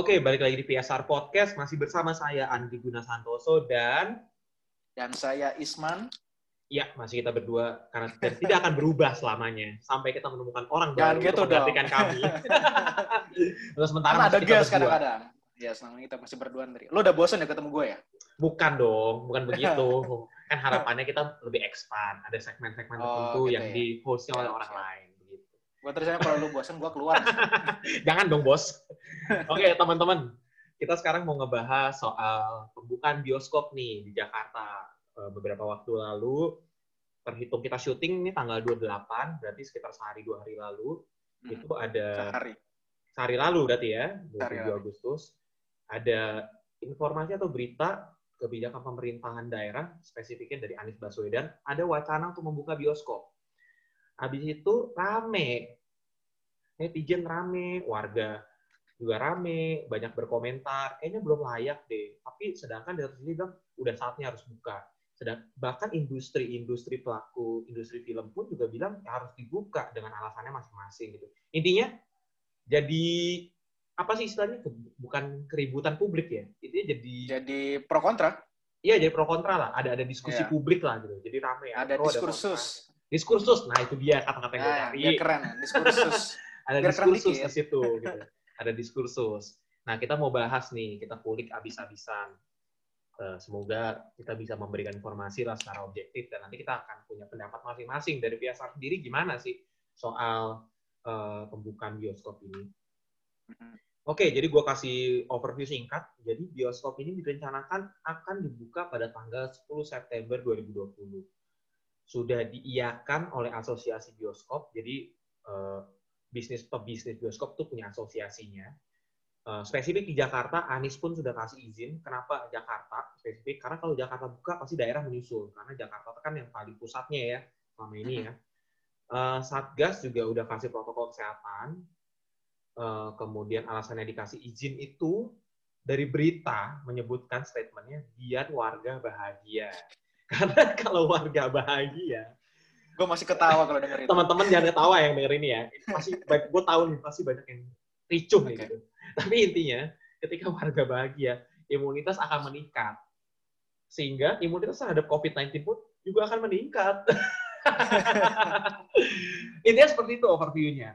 Oke, balik lagi di PSR Podcast. Masih bersama saya, Andi Guna Santoso, dan... Dan saya, Isman. Ya, masih kita berdua, karena tidak akan berubah selamanya. Sampai kita menemukan orang Jangan baru gitu untuk menggantikan kami. Terus sementara Karena masih ada gas kadang-kadang. Ya, selama ini kita masih berdua dari. Lo udah bosan ya ketemu gue ya? Bukan dong, bukan begitu. kan harapannya kita lebih expand. Ada segmen-segmen Oh, tertentu gitu yang ya. di-hostnya oleh orang lain. Gue terusannya kalau lo bosan, gue keluar. Jangan dong, bos. Oke, teman-teman. Kita sekarang mau ngebahas soal pembukaan bioskop nih di Jakarta. Eh, Beberapa waktu lalu, terhitung kita syuting ini tanggal 28, berarti sekitar sehari dua hari lalu, Hmm, itu ada Sehari. sehari lalu berarti ya, Sehari 27 lalu. Agustus, ada informasi atau berita kebijakan pemerintahan daerah, spesifiknya dari Anies Baswedan, ada wacana untuk membuka bioskop. Habis itu rame, netizen rame, warga juga rame, banyak berkomentar, kayaknya belum layak deh. Tapi sedangkan dari sini bilang udah saatnya harus buka. Sedang, bahkan industri-industri pelaku industri film pun juga bilang ya harus dibuka dengan alasannya masing-masing gitu. Intinya jadi apa sih istilahnya bukan keributan publik ya itu jadi Jadi pro kontra. iya jadi pro kontra lah ada ada diskusi Iya. publik lah gitu jadi rame Ada pro, diskursus. Diskursus nah itu dia kata-kata yang gue Nah, cari biar keren. Diskursus. ada biar diskursus ke situ gitu ada diskursus nah kita mau bahas nih kita kulik abis-abisan Eh, semoga kita bisa memberikan informasi lah secara objektif dan nanti kita akan punya pendapat masing-masing dari pihak sendiri gimana sih soal eh, pembukaan bioskop ini Hmm. Oke, jadi gue kasih overview singkat. Jadi bioskop ini direncanakan akan dibuka pada tanggal 10 September 2020. Sudah diiakan oleh asosiasi bioskop, jadi eh, bisnis pebisnis bioskop tuh punya asosiasinya. Eh, spesifik di Jakarta, Anies pun sudah kasih izin. Kenapa Jakarta spesifik? Karena kalau Jakarta buka, pasti daerah menyusul. Karena Jakarta kan yang paling pusatnya ya selama ini ya. Eh, Satgas juga udah kasih protokol kesehatan. Eh, kemudian alasannya dikasih izin itu dari berita menyebutkan statementnya biar warga bahagia. Karena kalau warga bahagia, Gue masih ketawa kalau denger itu. teman-teman jangan ketawa yang denger ini ya. Pasti gue tahu nih pasti banyak yang ricuh Oke. gitu. Tapi intinya ketika warga bahagia, imunitas akan meningkat. Sehingga imunitas terhadap COVID-19 pun juga akan meningkat. Intinya seperti itu overview-nya.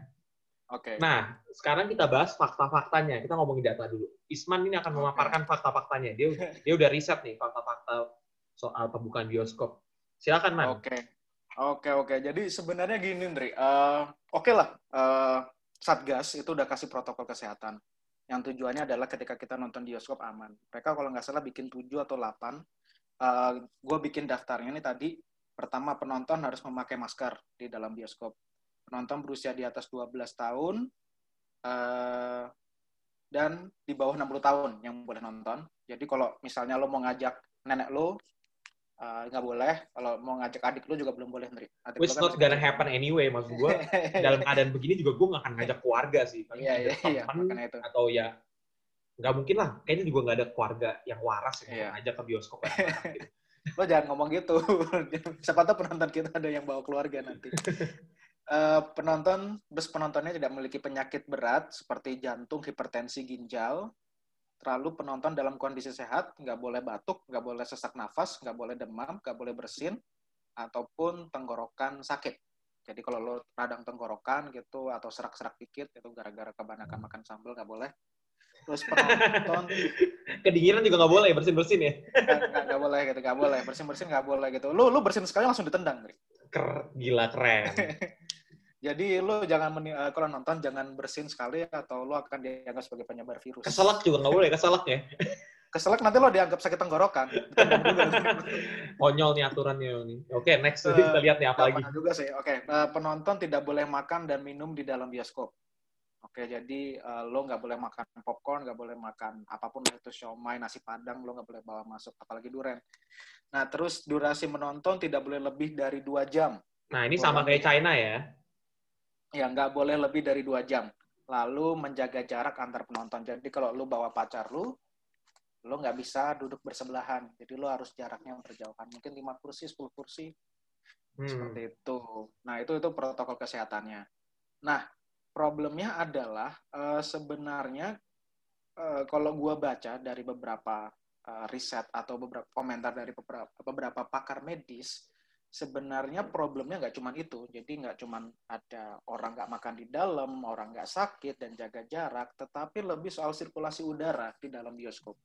Oke. Nah, sekarang kita bahas fakta-faktanya. Kita ngomongin data dulu. Isman ini akan memaparkan fakta-faktanya. Dia dia udah riset nih fakta-fakta soal pembukaan bioskop. Silakan, Man. Oke. Oke, oke. Jadi sebenarnya gini, Ndri. Eh, oke lah. eh, Satgas itu udah kasih protokol kesehatan. Yang tujuannya adalah ketika kita nonton bioskop aman. Mereka kalau nggak salah bikin 7 atau 8. gue bikin daftarnya nih tadi. Pertama, penonton harus memakai masker di dalam bioskop. Penonton berusia di atas 12 tahun. eh, dan di bawah 60 tahun yang boleh nonton. Jadi kalau misalnya lo mau ngajak nenek lo, eh, nggak boleh. Kalau mau ngajak adik lo juga belum boleh, Ndri. Adik Which kan not gonna happen anyway. Maksud gue, dalam keadaan begini juga gue nggak akan ngajak keluarga sih. Paling Iya, iya, iya, teman makanya itu. atau ya nggak mungkin lah. Kayaknya juga nggak ada keluarga yang waras yang Iya. ngajak ke bioskop. gitu. Lo jangan ngomong gitu. Siapa tahu penonton kita ada yang bawa keluarga nanti. Eh, penonton, bus penontonnya tidak memiliki penyakit berat seperti jantung, hipertensi, ginjal. Terlalu penonton dalam kondisi sehat, nggak boleh batuk, nggak boleh sesak nafas, nggak boleh demam, nggak boleh bersin, ataupun tenggorokan sakit. Jadi kalau lo radang tenggorokan gitu, atau serak-serak dikit, itu gara-gara kebanyakan makan sambal, nggak boleh. Terus penonton Kedinginan juga nggak boleh bersin-bersin ya. nggak boleh gitu nggak boleh bersin bersin nggak boleh gitu lu lu bersin sekali langsung ditendang. Ker, gila keren. jadi lu jangan meni- eh, kalau nonton jangan bersin sekali atau lu akan dianggap sebagai penyebar virus Keselak juga nggak boleh, keselak ya. keselak nanti lo dianggap sakit tenggorokan. Konyol nih aturannya nih. Oke, next Eh, kita lihat nih apa lagi. juga sih oke eh, penonton tidak boleh makan dan minum di dalam bioskop oke jadi eh, lo nggak boleh makan popcorn nggak boleh makan apa pun itu siomay nasi padang lo nggak boleh bawa masuk apalagi duren nah terus durasi menonton tidak boleh lebih dari dua jam Nah, ini sama kayak China ya. Ya nggak boleh lebih dari dua jam. Lalu menjaga jarak antar penonton. Jadi kalau lu bawa pacar lu, lu nggak bisa duduk bersebelahan. Jadi lu harus jaraknya berjauhan. Mungkin 5 kursi, 10 kursi, Hmm. seperti itu. Nah itu itu protokol kesehatannya. Nah problemnya adalah eh, sebenarnya uh, kalau gue baca dari beberapa uh, riset atau beberapa komentar dari beberapa beberapa pakar medis, sebenarnya problemnya nggak cuma itu. Jadi nggak cuma ada orang nggak makan di dalam, orang nggak sakit dan jaga jarak, tetapi lebih soal sirkulasi udara di dalam bioskop.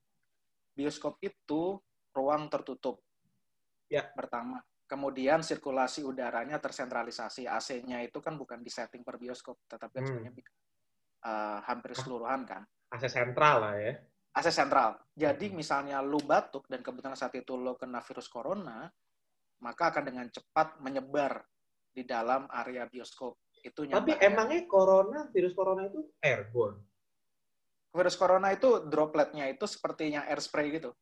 Bioskop itu ruang tertutup. Ya. Pertama. Kemudian sirkulasi udaranya tersentralisasi. AC-nya itu kan bukan di setting per bioskop, tetapi hmm. sebenarnya uh, hampir keseluruhan kan. AC sentral lah ya. AC sentral. Jadi hmm. misalnya lu batuk dan kebetulan saat itu lo kena virus corona, maka akan dengan cepat menyebar di dalam area bioskop. Itu Tapi emangnya corona, virus corona itu airborne? Virus corona itu dropletnya itu sepertinya air spray gitu.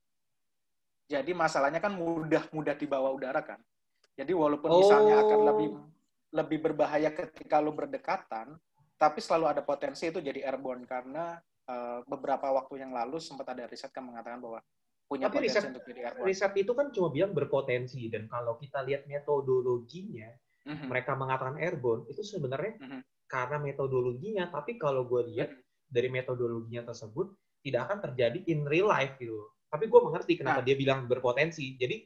Jadi masalahnya kan mudah-mudah dibawa udara kan. Jadi walaupun oh. misalnya akan lebih lebih berbahaya ketika lu berdekatan, tapi selalu ada potensi itu jadi airborne karena uh, beberapa waktu yang lalu sempat ada riset yang mengatakan bahwa punya tapi potensi riset, untuk jadi airborne. Riset itu kan cuma bilang berpotensi dan kalau kita lihat metodologinya, mm-hmm. mereka mengatakan airborne itu sebenarnya mm-hmm. karena metodologinya, tapi kalau gue lihat mm-hmm. dari metodologinya tersebut tidak akan terjadi in real life gitu tapi gue mengerti kenapa nah. dia bilang berpotensi. Jadi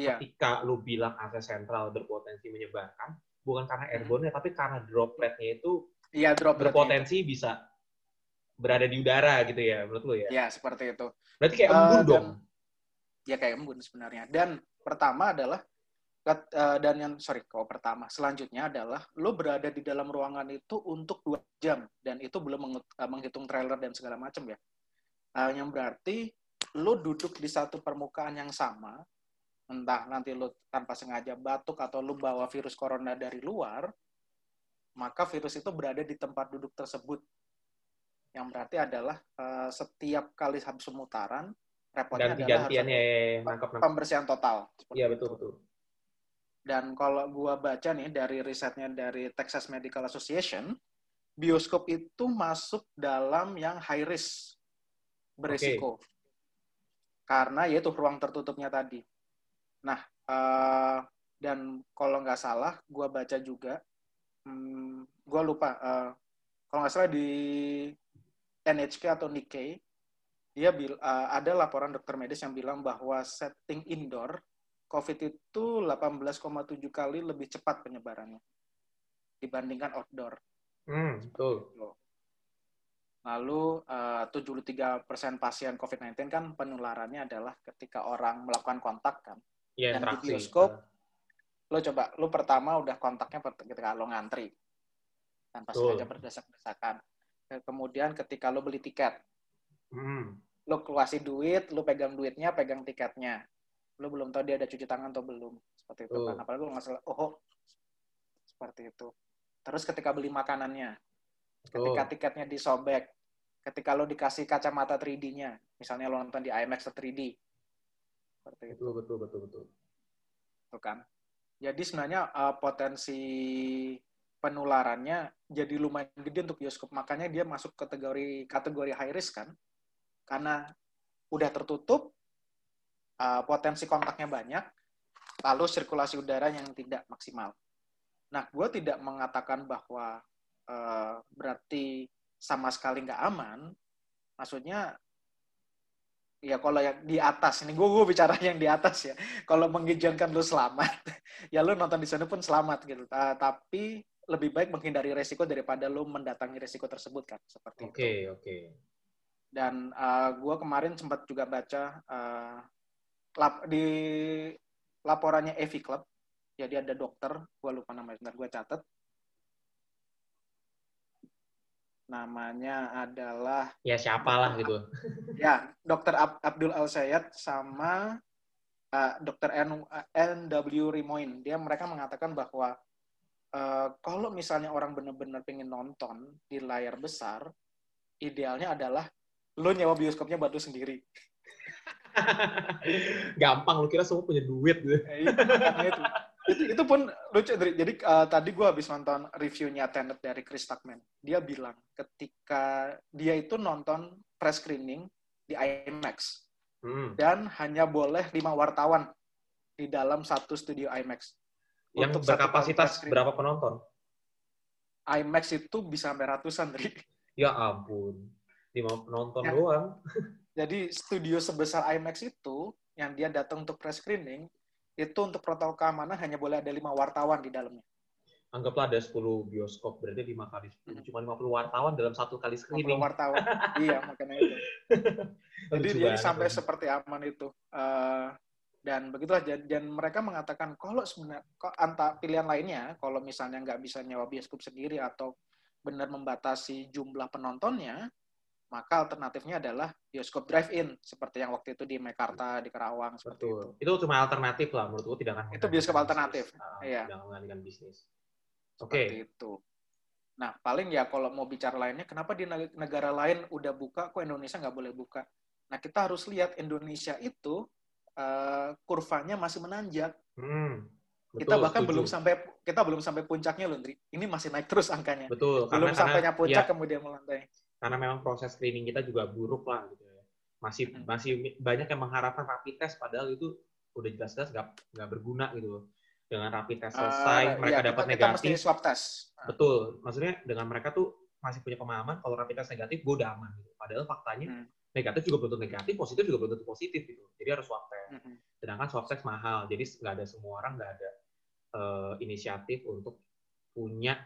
iya. ketika lu bilang AC sentral berpotensi menyebarkan, bukan karena hmm. airborne hmm. tapi karena dropletnya itu iya, droplet berpotensi itu. bisa berada di udara gitu ya, menurut lu ya? Iya, seperti itu. Berarti kayak embun uh, dong. Ya kayak embun sebenarnya. Dan pertama adalah uh, dan yang sorry kalau pertama selanjutnya adalah lo berada di dalam ruangan itu untuk dua jam dan itu belum uh, menghitung trailer dan segala macam ya uh, yang berarti lo duduk di satu permukaan yang sama, entah nanti lo tanpa sengaja batuk atau lo bawa virus corona dari luar, maka virus itu berada di tempat duduk tersebut. Yang berarti adalah setiap kali habis pemutaran, repotnya Ganti adalah harus nangkep, pembersihan total. Iya betul betul. Dan kalau gua baca nih dari risetnya dari Texas Medical Association, bioskop itu masuk dalam yang high risk beresiko. Okay karena yaitu ruang tertutupnya tadi. Nah, uh, dan kalau nggak salah, gue baca juga, hmm, gue lupa, uh, kalau nggak salah di NHK atau Nikkei, dia bil, uh, ada laporan dokter medis yang bilang bahwa setting indoor, COVID itu 18,7 kali lebih cepat penyebarannya dibandingkan outdoor. Hmm, betul. Lalu eh, uh, 73% pasien COVID-19 kan penularannya adalah ketika orang melakukan kontak kan. Ya, Dan di bioskop, lo coba, lo pertama udah kontaknya ketika lo ngantri. Tanpa sengaja berdesak-desakan. Kemudian ketika lo beli tiket, hmm. lo kasih duit, lo pegang duitnya, pegang tiketnya. Lo belum tahu dia ada cuci tangan atau belum. Seperti itu kan. Apalagi lo nggak salah, oh, seperti itu. Terus ketika beli makanannya, ketika tiketnya disobek, ketika lo dikasih kacamata 3D-nya, misalnya lo nonton di IMAX atau 3D. Seperti itu. Betul, betul, betul, betul. Itu kan. Jadi sebenarnya uh, potensi penularannya jadi lumayan gede untuk bioskop. Makanya dia masuk kategori kategori high risk kan. Karena udah tertutup, uh, potensi kontaknya banyak, lalu sirkulasi udara yang tidak maksimal. Nah, gue tidak mengatakan bahwa uh, berarti sama sekali nggak aman, maksudnya ya kalau yang di atas ini gue gue bicara yang di atas ya. Kalau mengizinkan lu selamat ya lu nonton di sana pun selamat gitu. Uh, tapi lebih baik menghindari resiko daripada lu mendatangi resiko tersebut kan seperti okay, oke oke dan uh, gue kemarin sempat juga baca uh, lap, di laporannya Evi Club. Jadi ada dokter gue lupa namanya bentar gue catat. Namanya adalah ya siapalah gitu. Ya dokter Ab Abdul Al Sayed sama uh, dokter N W Rimoin. Dia mereka mengatakan bahwa uh, kalau misalnya orang benar-benar pengen nonton di layar besar idealnya adalah lo nyewa bioskopnya buat lo sendiri. Gampang lo kira semua punya duit gitu. Ya, itu. Itu, itu pun lucu jadi uh, tadi gue habis nonton reviewnya Tenet dari Chris Tuckman. Dia bilang ketika dia itu nonton press screening di IMAX hmm. dan hanya boleh lima wartawan di dalam satu studio IMAX yang untuk berkapasitas berapa penonton? IMAX itu bisa sampai ratusan ya ampun lima penonton Ya. doang. Jadi studio sebesar IMAX itu yang dia datang untuk press screening itu untuk protokol keamanan hanya boleh ada lima wartawan di dalamnya. Anggaplah ada 10 bioskop, berarti 5 kali 10. Cuma 50 wartawan dalam satu kali 50 screening. wartawan. iya, makanya itu. Jadi jadi sampai seperti aman itu. Eh, dan begitulah dan, dan mereka mengatakan kalau sebenarnya kok anta pilihan lainnya kalau misalnya nggak bisa nyewa bioskop sendiri atau benar membatasi jumlah penontonnya maka alternatifnya adalah bioskop drive-in seperti yang waktu itu di Mekarta di Karawang seperti itu. Betul. Itu cuma alternatif lah menurutku tidak akan Itu bioskop menggantikan alternatif. bisnis. Ah, Iya. Tidak menggantikan bisnis. Oke. Seperti itu. Nah, paling ya kalau mau bicara lainnya, kenapa di neg- negara lain udah buka, kok Indonesia nggak boleh buka? Nah, kita harus lihat Indonesia itu eh, kurvanya masih menanjak. Hmm. kita Betul, bahkan setuju. belum sampai kita belum sampai puncaknya loh. Ini masih naik terus angkanya. Betul. belum karena, sampainya puncak ya, kemudian melantai. Karena memang proses screening kita juga buruk lah gitu ya. Masih Hmm. masih banyak yang mengharapkan rapid test padahal itu udah jelas-jelas nggak nggak berguna gitu loh. Dengan rapid test selesai, Eh, mereka iya, dapat kita, kita mesti negatif. swab test. Nah, Betul. Maksudnya dengan mereka tuh masih punya pemahaman kalau rapid test negatif gue udah aman gitu. Padahal faktanya Hmm. negatif juga belum tentu negatif, positif juga belum tentu positif gitu. Jadi harus swab test. Mhm. Sedangkan swab test mahal, jadi nggak ada semua orang nggak ada eh, inisiatif untuk punya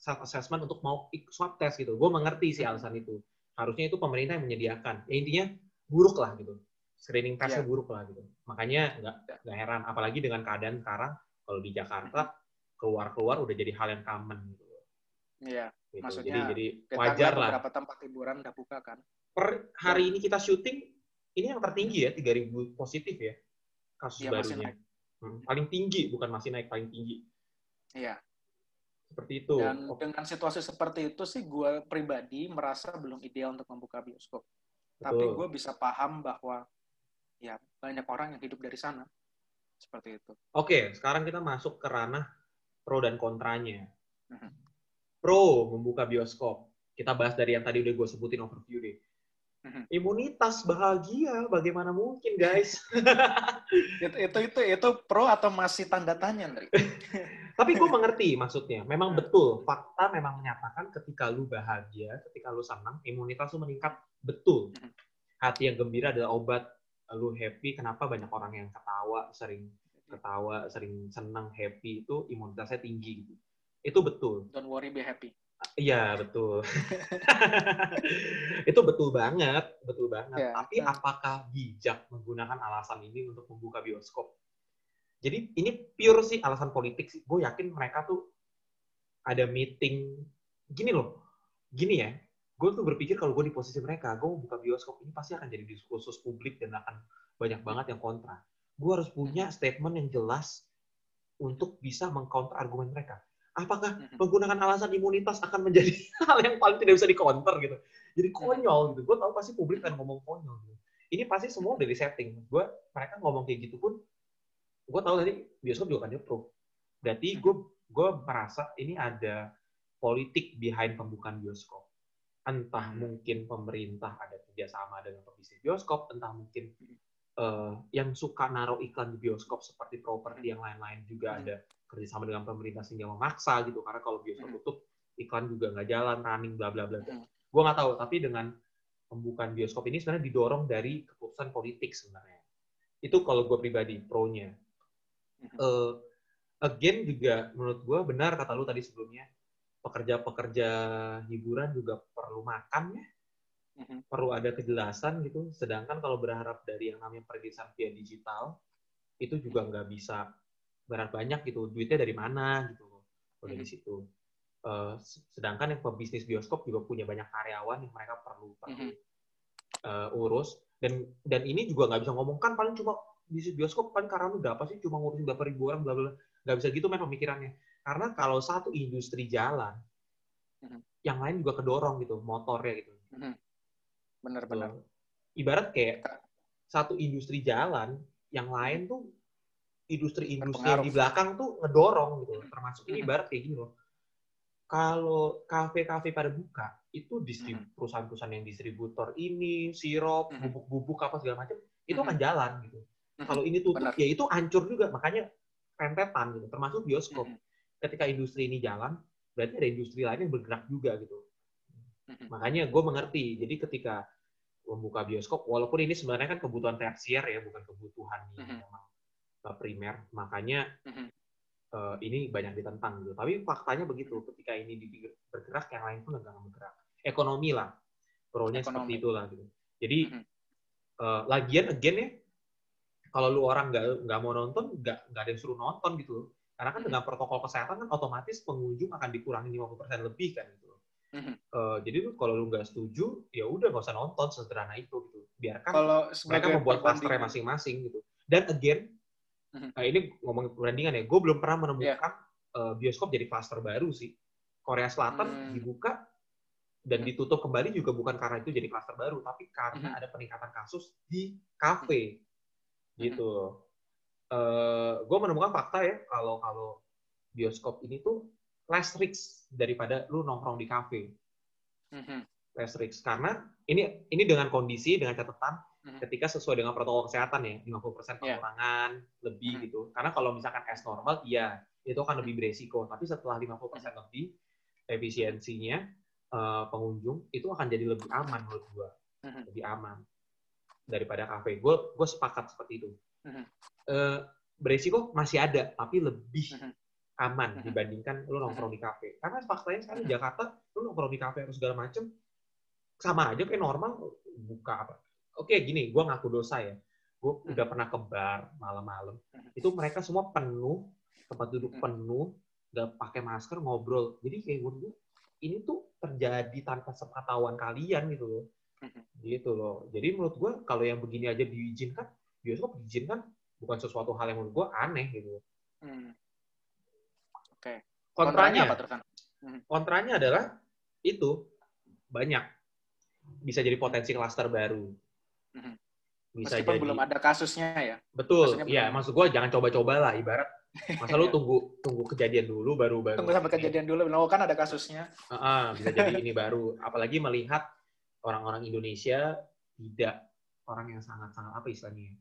self assessment untuk mau swab test gitu. Gue mengerti sih Hmm. alasan itu. Harusnya itu pemerintah yang menyediakan. Ya intinya buruk lah gitu. Screening testnya Iya. buruk lah gitu. Makanya nggak Ya. nggak heran, apalagi dengan keadaan sekarang kalau di Jakarta Hmm. keluar-keluar udah jadi hal yang common gitu. Iya, gitu. Maksudnya, jadi jadi wajar lah. beberapa tempat hiburan udah buka kan. Per hari ini kita syuting ini yang tertinggi ya 3000 positif ya kasus Iya, masih barunya. Hmm, paling tinggi bukan masih naik paling tinggi. Iya. Seperti itu. Dan Oh, dengan situasi seperti itu sih gue pribadi merasa belum ideal untuk membuka bioskop. Tapi betul. gue bisa paham bahwa ya banyak orang yang hidup dari sana. Seperti itu. Oke, sekarang kita masuk ke ranah pro dan kontranya. Mhm. Pro membuka bioskop. Kita bahas dari yang tadi udah gue sebutin overview deh. Mhm. Imunitas bahagia, bagaimana mungkin guys? itu, itu itu itu pro atau masih tanda tanya, Ndri? Tapi gue mengerti maksudnya. Memang Hmm. betul, fakta memang menyatakan ketika lu bahagia, ketika lu senang, imunitas lu meningkat. Betul. Hmm. Hati yang gembira adalah obat. Lu happy, kenapa banyak orang yang ketawa, sering ketawa, sering senang, happy, itu imunitasnya tinggi gitu. Itu betul. Don't worry, be happy. Iya, betul. itu betul banget, betul banget. Ya. Tapi apakah bijak menggunakan alasan ini untuk membuka bioskop? Jadi ini pure sih alasan politik sih. Gue yakin mereka tuh ada meeting gini loh. Gini ya. Gue tuh berpikir kalau gue di posisi mereka, gue mau buka bioskop ini pasti akan jadi diskursus publik dan akan banyak banget yang kontra. Gue harus punya statement yang jelas untuk bisa mengcounter argumen mereka. Apakah Mhm. menggunakan alasan imunitas akan menjadi hal yang paling tidak bisa dikonter gitu. Jadi konyol gitu. Gue tahu pasti publik akan ngomong konyol gitu. Ini pasti semua udah di setting. Gue mereka ngomong kayak gitu pun, gue tahu tadi bioskop juga akan approve. Berarti gue gue merasa ini ada politik behind pembukaan bioskop. Entah mungkin pemerintah ada kerjasama dengan pebisnis bioskop, entah mungkin eh, yang suka naruh iklan di bioskop seperti properti yang lain-lain juga ada kerjasama dengan pemerintah sehingga memaksa gitu karena kalau bioskop Hmm. tutup iklan juga nggak jalan running bla bla bla Hmm. gue nggak tahu tapi dengan pembukaan bioskop ini sebenarnya didorong dari keputusan politik sebenarnya itu kalau gue pribadi pro-nya Mhm. Eh, again juga menurut gue benar kata lu tadi sebelumnya pekerja-pekerja hiburan juga perlu makan ya perlu ada kejelasan gitu. Sedangkan kalau berharap dari yang namanya perizinan via digital, itu juga nggak bisa berharap banyak gitu. Duitnya dari mana gitu. Dari Mhm. situ. Eh, sedangkan yang pebisnis bioskop juga punya banyak karyawan yang mereka perlu perlu Mhm. eh, urus. Dan dan ini juga nggak bisa ngomong kan paling cuma bisnis bioskop kan karena lu berapa sih cuma ngurusin berapa ribu orang bla bla nggak bisa gitu memang pemikirannya. Karena kalau satu industri jalan, Mhm. yang lain juga kedorong gitu motornya gitu. Mhm. Benar-benar. Tuh. Ibarat kayak satu industri jalan, yang lain tuh industri-industri yang di belakang tuh ngedorong gitu. Termasuk ini ibarat kayak gini loh. Kalau kafe-kafe pada buka, itu distrib- perusahaan-perusahaan yang distributor ini, sirup, bubuk-bubuk apa segala macam, itu akan jalan gitu. Kalau ini tutup, Benar. ya itu hancur juga. Makanya rentetan gitu. Termasuk bioskop. Ketika industri ini jalan, berarti ada industri lain yang bergerak juga gitu. Makanya gue mengerti. Jadi ketika membuka bioskop, walaupun ini sebenarnya kan kebutuhan tersier ya, bukan kebutuhan yang memang uh, primer. Makanya uh, ini banyak ditentang gitu. Tapi faktanya begitu. Ketika ini bergerak, yang lain pun nggak akan bergerak. Ekonomi lah, pro-nya seperti itulah gitu. Jadi uh, lagian again ya, kalau lu orang nggak nggak mau nonton, nggak nggak ada yang suruh nonton gitu. Karena kan dengan protokol kesehatan kan otomatis pengunjung akan dikurangi 50% lebih kan gitu. Eh, jadi lu kalau lu nggak setuju, ya udah nggak usah nonton sederhana itu gitu. Biarkan Kalau mereka membuat klasternya masing-masing gitu. Dan again, Mhm. eh, ini ngomong perbandingan ya, gue belum pernah Iya. menemukan eh, bioskop jadi klaster baru sih. Korea Selatan Hmm. dibuka dan Mhm. ditutup kembali juga bukan karena itu jadi klaster baru, tapi karena Mhm. ada peningkatan kasus di kafe Mhm. gitu. Eh, gue menemukan fakta ya kalau kalau bioskop ini tuh less risk daripada lu nongkrong di kafe Mhm. less risk karena ini ini dengan kondisi dengan catatan. Ketika sesuai dengan protokol kesehatan ya 50% Iya. pengurangan lebih Mhm. gitu. Karena kalau misalkan as normal iya itu akan lebih beresiko. Tapi setelah 50% lebih efisiensinya eh, pengunjung itu akan jadi lebih aman menurut gua. Lebih aman daripada kafe. Gue gue sepakat seperti itu. Mhm. Eh, beresiko masih ada tapi lebih aman dibandingkan lu nongkrong di kafe. Karena faktanya sekarang di. Jakarta lu nongkrong di kafe atau segala macem sama aja kayak normal buka apa oke gini gue ngaku dosa ya gue Mhm. udah pernah ke bar malam-malam Mhm. itu mereka semua penuh tempat duduk Mhm. penuh nggak pakai masker ngobrol jadi kayak menurut gue ini tuh terjadi tanpa sepengetahuan kalian gitu loh Mhm. gitu loh jadi menurut gue kalau yang begini aja diizinkan bioskop diizinkan bukan sesuatu hal yang menurut gue aneh gitu Mhm. Oke. kontranya apa kontranya adalah itu banyak bisa jadi potensi klaster baru. Bisa Meskipun jadi. belum ada kasusnya ya. betul. Maksudnya ya belum- maksud gue jangan coba-coba lah ibarat. Masa lu tunggu tunggu kejadian dulu baru baru. Tunggu sampai kejadian dulu. Lo kan ada kasusnya. Ah, ah, bisa jadi ini baru. Apalagi melihat orang-orang Indonesia tidak orang yang sangat-sangat apa istilahnya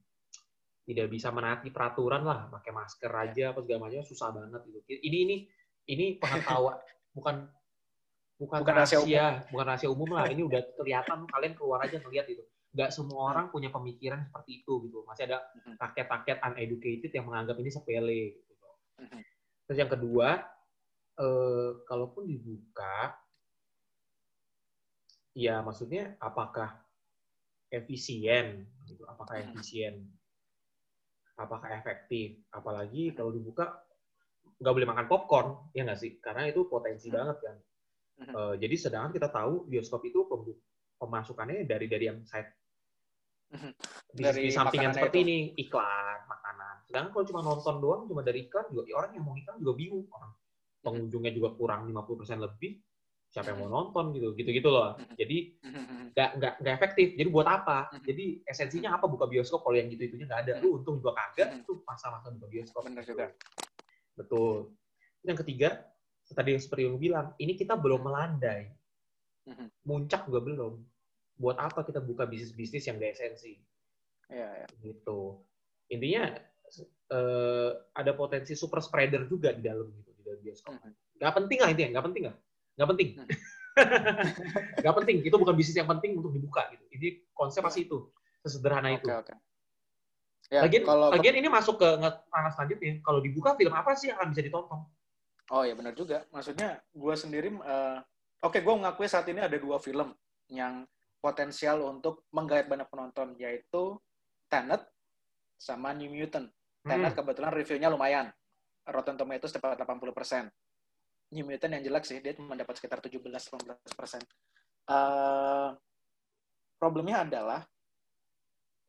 tidak bisa menaati peraturan lah. Pakai masker Ya. aja apa segala macam susah banget gitu ini ini ini pengetahuan bukan bukan, Bukan rahasia rahasia, bukan rahasia umum lah. Ini udah kelihatan kalian keluar aja ngeliat itu nggak semua orang punya pemikiran seperti itu gitu. Masih ada rakyat-rakyat uneducated yang menganggap ini sepele gitu. Terus yang kedua eh, kalaupun dibuka ya maksudnya apakah efisien gitu. Apakah efisien? Apakah efektif? Apalagi kalau dibuka nggak boleh makan popcorn ya nggak sih? Karena itu potensi banget kan. Eh, jadi sedangkan kita tahu bioskop itu pemasukannya dari dari yang side Mhm. Di, Dari di sampingan seperti itu. ini iklan makanan. Sedangkan kalau cuma nonton doang cuma dari iklan juga ya orang yang mau iklan juga bingung. Orang pengunjungnya juga kurang 50% lebih. Siapa yang mau nonton gitu gitu gitu loh. Mhm. jadi Mhm. nggak nggak nggak efektif. Jadi buat apa? Mhm. jadi esensinya apa buka bioskop? Kalau yang gitu itunya nggak ada. Lu untung juga kagak Mhm. itu masa-masa buka bioskop. Gitu. juga. betul. Yang ketiga tadi yang seperti yang bilang ini kita belum melandai. Mhm. muncak juga belum buat apa kita buka bisnis-bisnis yang gak esensi Iya, iya. gitu. Intinya eh, ada potensi super spreader juga di dalam gitu di dalam bioskop. Mhm. nggak penting lah intinya nggak penting lah. Nggak penting. Mhm. nggak penting. Itu bukan bisnis yang penting untuk dibuka gitu. Ini konsep pasti itu. Sesederhana Oke, itu. Oke. Ya, lagian kalau lagian ini masuk ke ranah selanjutnya. Kalau dibuka film apa sih yang akan bisa ditonton? Oh ya benar juga. Maksudnya gue sendiri, eh, oke gue mengakui saat ini ada dua film yang potensial untuk menggait banyak penonton, yaitu Tenet sama New Mutant. Tenet Hmm, kebetulan reviewnya lumayan. Rotten Tomatoes tepat 80%. New Mutant yang jelek sih, dia cuma dapat sekitar 17-18%. Eh, problemnya adalah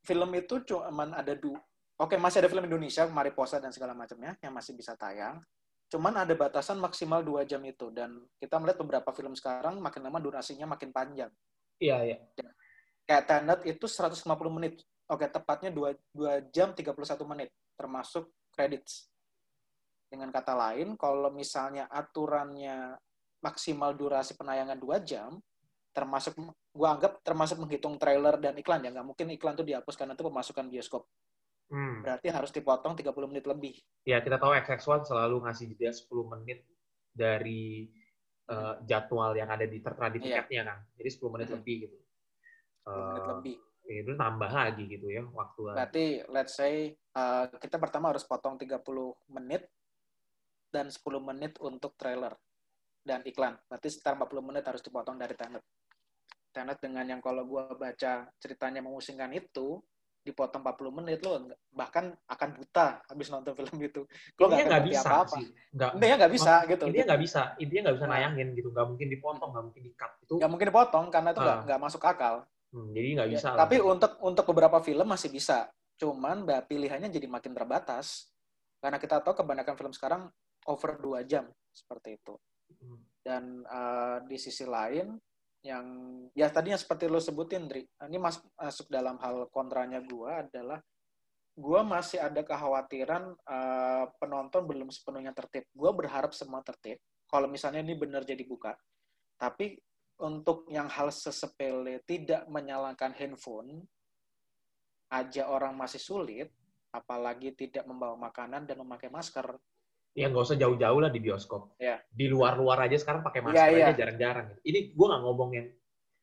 film itu cuman ada dua. Oke, masih ada film Indonesia, Mariposa dan segala macamnya yang masih bisa tayang. Cuman ada batasan maksimal dua jam itu dan kita melihat beberapa film sekarang makin lama durasinya makin panjang. Iya iya Kayak Tenet itu 150 menit. Oke, tepatnya 2, 2 jam 31 menit termasuk credits. Dengan kata lain, kalau misalnya aturannya maksimal durasi penayangan 2 jam, termasuk gua anggap termasuk menghitung trailer dan iklan ya nggak mungkin iklan itu dihapus karena itu pemasukan bioskop Hmm. berarti harus dipotong 30 menit lebih ya kita tahu XX1 selalu ngasih jeda 10 menit dari uh, jadwal yang ada di tertera di Iya. tiketnya kan. Jadi 10 menit lebih gitu. 10 menit Eh, lebih. itu nambah lagi gitu ya waktu lagi. Berarti let's say uh, kita pertama harus potong 30 menit dan 10 menit untuk trailer dan iklan. Berarti sekitar 40 menit harus dipotong dari Tenet. Tenet dengan yang kalau gua baca ceritanya memusingkan itu dipotong 40 menit lo bahkan akan buta habis nonton film itu. Lo nggak bisa apa-apa. sih. Nggak, Intinya nggak bisa gitu. intinya nggak bisa. Intinya nggak bisa Nah. nayangin gitu. Nggak mungkin dipotong, nggak mungkin di-cut. Itu Nggak mungkin dipotong karena itu nggak Ah. nggak masuk akal. hmm, jadi nggak Ya, bisa. lah. tapi untuk untuk beberapa film masih bisa. Cuman pilihannya jadi makin terbatas. Karena kita tahu kebanyakan film sekarang over 2 jam seperti itu. Hmm. Dan eh, di sisi lain yang ya tadinya seperti lo sebutin, Dri. Ini mas, masuk dalam hal kontranya gua adalah gua masih ada kekhawatiran eh, penonton belum sepenuhnya tertib. Gua berharap semua tertib. Kalau misalnya ini benar jadi buka. Tapi untuk yang hal sesepele tidak menyalakan handphone aja orang masih sulit, apalagi tidak membawa makanan dan memakai masker. Ya nggak usah jauh-jauh lah di bioskop. Ya. Di luar-luar aja sekarang pakai masker Iya, iya. aja jarang-jarang. Gitu. Ini gue nggak ngomong yang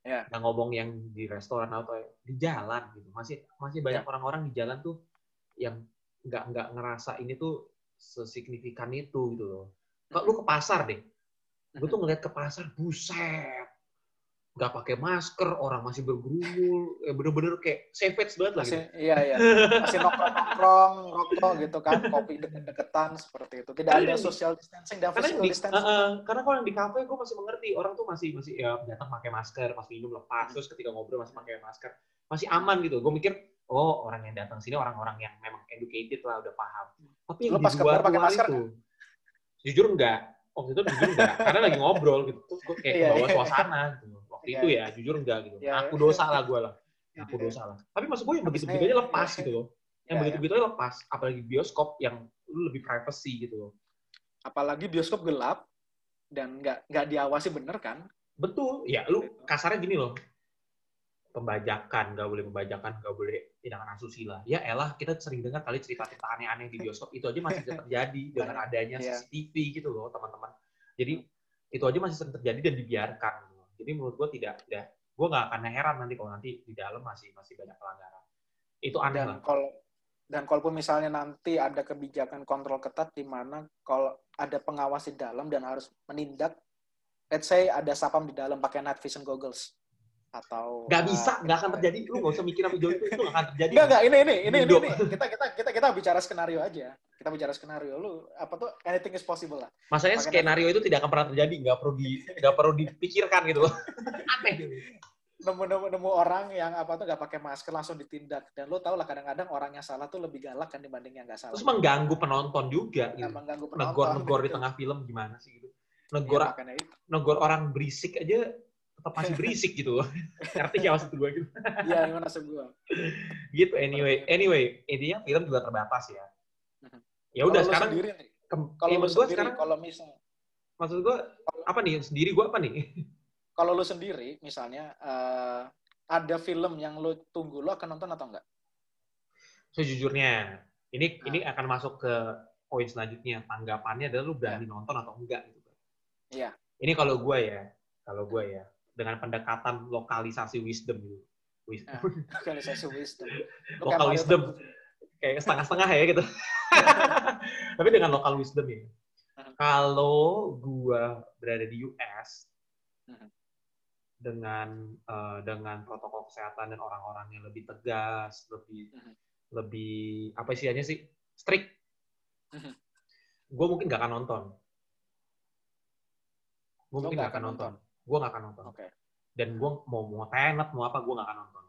Ya. nggak ngomong yang di restoran atau di jalan gitu. Masih masih banyak Ya. orang-orang di jalan tuh yang nggak nggak ngerasa ini tuh sesignifikan itu gitu loh. Kalau lu ke pasar deh, gue tuh ngeliat ke pasar, buset, nggak pakai masker, orang masih bergerumul, eh, bener-bener kayak savage banget lah masih gitu. iya iya masih nongkrong nongkrong rokok gitu kan kopi deket-deketan seperti itu tidak Karena ada social distancing dan physical di, distancing eh, eh, karena kalau yang di kafe gue masih mengerti orang tuh masih masih ya datang pakai masker, pas minum lepas, terus ketika ngobrol masih pakai masker, masih aman gitu. Gue mikir, oh orang yang datang sini orang-orang yang memang educated lah, udah paham. Tapi yang Lu pas di keluar luar pakai masker itu, jujur enggak. Waktu itu jujur enggak, karena lagi ngobrol gitu. Terus gue kayak Iya, ke bawah iya. suasana gitu. Waktu Iya, itu ya, jujur enggak gitu. Iya, Aku dosa lah gue lah. Aku Iya. dosa lah. Tapi maksud gue yang aja nih, lepas iya. gitu loh. Yang begitu-begitu aja lepas. Apalagi bioskop yang lu lebih privacy gitu loh. apalagi bioskop gelap dan nggak nggak diawasi bener kan Betul. Ya, lu kasarnya gini loh. Pembajakan, nggak boleh pembajakan, nggak boleh tindakan asusila. Ya elah, kita sering dengar kali cerita-cerita aneh-aneh di bioskop. Itu aja masih terjadi dengan adanya. CCTV gitu loh, teman-teman. Jadi, itu aja masih sering terjadi dan dibiarkan. Jadi menurut gua tidak, tidak gue nggak akan heran nanti kalau nanti di dalam masih masih banyak pelanggaran. Itu aneh dan kalau dan kalaupun misalnya nanti ada kebijakan kontrol ketat di mana kalau ada pengawas di dalam dan harus menindak let's say ada sapam di dalam pakai night vision goggles atau Nggak uh, bisa, nggak akan terjadi. Lu nggak usah mikir sampai jauh itu, itu nggak akan terjadi. Enggak, enggak, ini ini ini ini, ini. Kita kita kita kita bicara skenario aja. Kita bicara skenario. Lu apa tuh anything is possible lah. Masalahnya Pakai skenario itu tidak akan pernah terjadi, nggak perlu di nggak perlu dipikirkan gitu loh. Aneh gitu. Nemu nemu nemu orang yang apa tuh nggak pakai masker langsung ditindak. Dan lu tau lah kadang-kadang orang yang salah tuh lebih galak kan dibanding yang nggak salah. Terus mengganggu penonton juga Ya, gitu. mengganggu penonton. Negor-negor di gitu. tengah film gimana sih gitu. Ya, Negor itu. negor orang berisik aja tetap masih berisik gitu loh. Ngerti ya maksud gue gitu. Iya, gimana maksud gua? Gitu anyway. Anyway, intinya film juga terbatas ya. Ya udah sekarang sendiri kalau ya, lu gue sendiri sekarang kalau misal maksud gue apa nih sendiri gue apa nih? kalau lu sendiri misalnya eh, ada film yang lu tunggu lu akan nonton atau enggak? Sejujurnya ini Nah. ini akan masuk ke poin selanjutnya. Tanggapannya adalah lu berani nonton atau enggak gitu. Iya. Ini kalau gue ya, kalau gue ya dengan pendekatan lokalisasi wisdom gitu. Wis- Nah, Lokalisasi wisdom. Mario wisdom. Kayak setengah-setengah ya gitu. Tapi dengan local wisdom ya. Mhm. Kalau gua berada di US Mhm. dengan eh, dengan protokol kesehatan dan orang-orang yang lebih tegas, lebih Mhm. lebih apa istilahnya sih strict, Mhm. gue mungkin gak akan nonton. Gue mungkin nggak gak akan akan nonton. Gue gak akan nonton. Oke. Dan gue mau mau tenet mau apa gue gak akan nonton.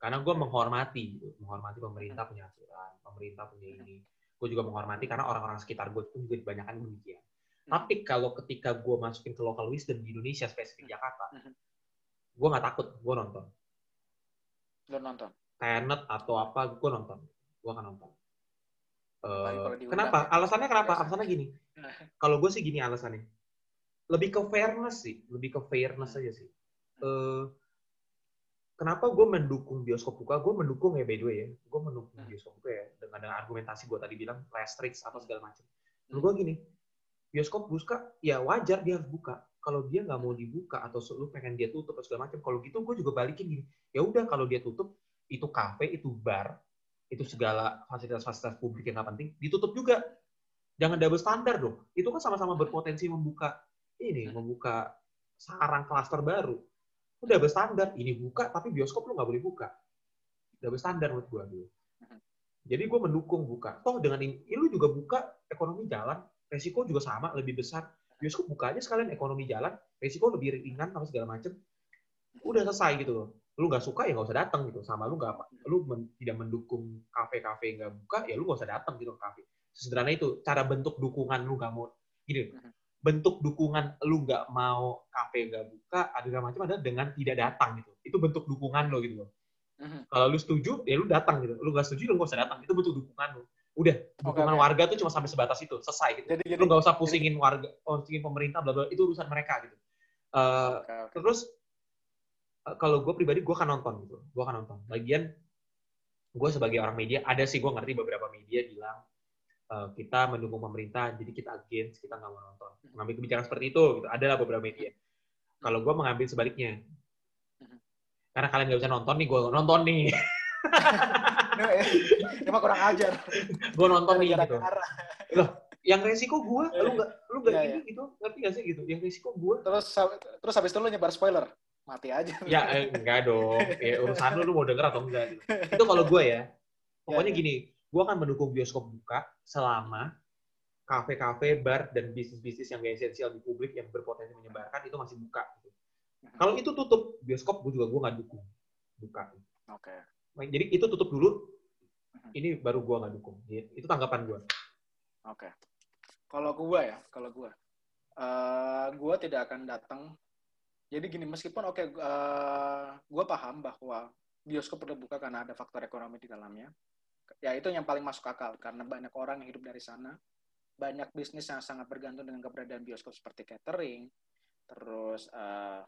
Karena gue menghormati, menghormati pemerintah punya aturan, pemerintah punya ini. Gue juga menghormati karena orang-orang sekitar gue itu juga kebanyakan demikian. Hmm. Tapi kalau ketika gue masukin ke local wisdom di Indonesia, spesifik Jakarta, Mhm. gue nggak takut, gue nonton. Lu nonton. Tenet atau apa, gue nonton. Gue akan nonton. Diundang kenapa? ya. Alasannya kenapa? Alasannya gini. Kalau gue sih gini alasannya. Lebih ke fairness sih, lebih ke fairness aja sih. Eh, kenapa gue mendukung bioskop buka? Gue mendukung ya by the way ya. Gue mendukung Hmm. bioskop buka ya dengan, dengan argumentasi gue tadi bilang less strict apa segala macam. Hmm. Menurut gue gini, bioskop buka ya wajar dia harus buka. kalau dia nggak mau dibuka atau lu pengen dia tutup atau segala macam kalau gitu gue juga balikin gini ya udah kalau dia tutup itu kafe itu bar itu segala fasilitas-fasilitas publik yang nggak penting ditutup juga jangan double standar dong itu kan sama-sama berpotensi membuka ini membuka sarang klaster baru. Udah double standar ini buka tapi bioskop lu nggak boleh buka. Double standar menurut gue dulu jadi gue mendukung buka. Toh dengan ini lu juga buka ekonomi jalan resiko juga sama lebih besar. Bioskop buka aja sekalian ekonomi jalan resiko lebih ringan sama segala macem. Udah selesai gitu loh. Lu nggak suka ya nggak usah datang gitu. Sama lu nggak lu men, tidak mendukung kafe-kafe nggak buka ya lu nggak usah datang gitu ke kafe. Sederhana itu cara bentuk dukungan lu nggak mau gini bentuk dukungan lu nggak mau kafe nggak buka ada macam adalah dengan tidak datang gitu. Itu bentuk dukungan lo gitu loh kalau lu setuju ya lu datang gitu. Lu nggak setuju lu nggak usah datang. Itu bentuk dukungan lu. Udah dukungan okay, warga tuh cuma sampai sebatas itu. Selesai gitu. Jadi, lu nggak usah pusingin jadi, warga pusingin pemerintah bla bla itu urusan mereka gitu. Uh, okay, okay. terus uh, kalau gue pribadi gue akan nonton gitu. Gue akan nonton. Bagian gue sebagai orang media ada sih gue ngerti beberapa media bilang uh, kita mendukung pemerintah jadi kita against kita nggak mau nonton mengambil kebijakan seperti itu gitu ada lah beberapa media kalau gue mengambil sebaliknya karena kalian nggak bisa nonton nih gue nonton nih Ini mah kurang ajar. gue nonton nih gitu. Loh, yang resiko gue, lu nggak lu nggak yeah, ini yeah. gitu, ngerti gak sih gitu? Yang resiko gue. Terus terus habis itu lu nyebar spoiler, mati aja. Ya eh, enggak dong, ya, urusan lu lu mau denger atau enggak. Gitu. Itu kalau gue ya, pokoknya yeah, gini, gue akan mendukung bioskop buka selama kafe-kafe, bar, dan bisnis-bisnis yang gak esensial di publik yang berpotensi menyebarkan itu masih buka. Gitu. Hmm. Kalau itu tutup, bioskop gue juga gue nggak dukung buka. Oke. Okay. Jadi itu tutup dulu. Ini baru gua nggak dukung. Itu tanggapan gua. Oke. Okay. Kalau gua ya, kalau gua, uh, gua tidak akan datang. Jadi gini, meskipun oke, okay, uh, gua paham bahwa bioskop perlu buka karena ada faktor ekonomi di dalamnya. Ya itu yang paling masuk akal karena banyak orang yang hidup dari sana. Banyak bisnis yang sangat bergantung dengan keberadaan bioskop seperti catering, terus uh,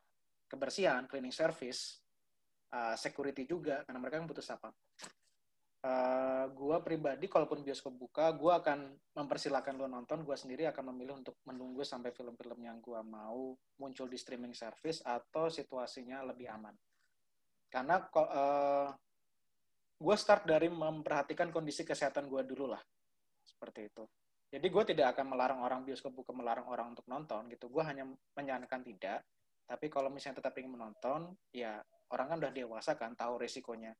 kebersihan, cleaning service, uh, security juga karena mereka kan butuh apa uh, gue pribadi kalaupun bioskop buka gue akan mempersilahkan lo nonton gue sendiri akan memilih untuk menunggu sampai film-film yang gue mau muncul di streaming service atau situasinya lebih aman karena uh, eh, gue start dari memperhatikan kondisi kesehatan gue dulu lah. Seperti itu. Jadi gue tidak akan melarang orang bioskop buka melarang orang untuk nonton gitu. Gue hanya menyarankan tidak. Tapi kalau misalnya tetap ingin menonton ya orang kan udah dewasa kan tahu resikonya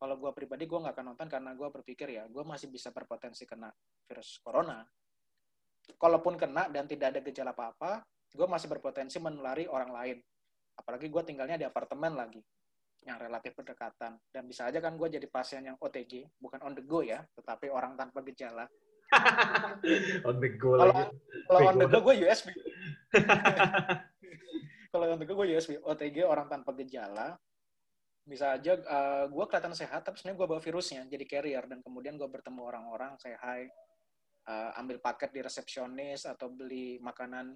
kalau gue pribadi gue nggak akan nonton karena gue berpikir ya gue masih bisa berpotensi kena virus corona. Kalaupun kena dan tidak ada gejala apa-apa gue masih berpotensi menulari orang lain. Apalagi gue tinggalnya di apartemen lagi yang relatif berdekatan dan bisa aja kan gue jadi pasien yang OTG bukan on the go ya tetapi orang tanpa gejala. On the go kalau, lagi. kalau on the go gue USB kalau on the go gue USB OTG orang tanpa gejala. Bisa aja uh, eh, gue kelihatan sehat tapi sebenarnya gue bawa virusnya jadi carrier. Dan kemudian gue bertemu orang-orang saya hai uh, ambil paket di resepsionis atau beli makanan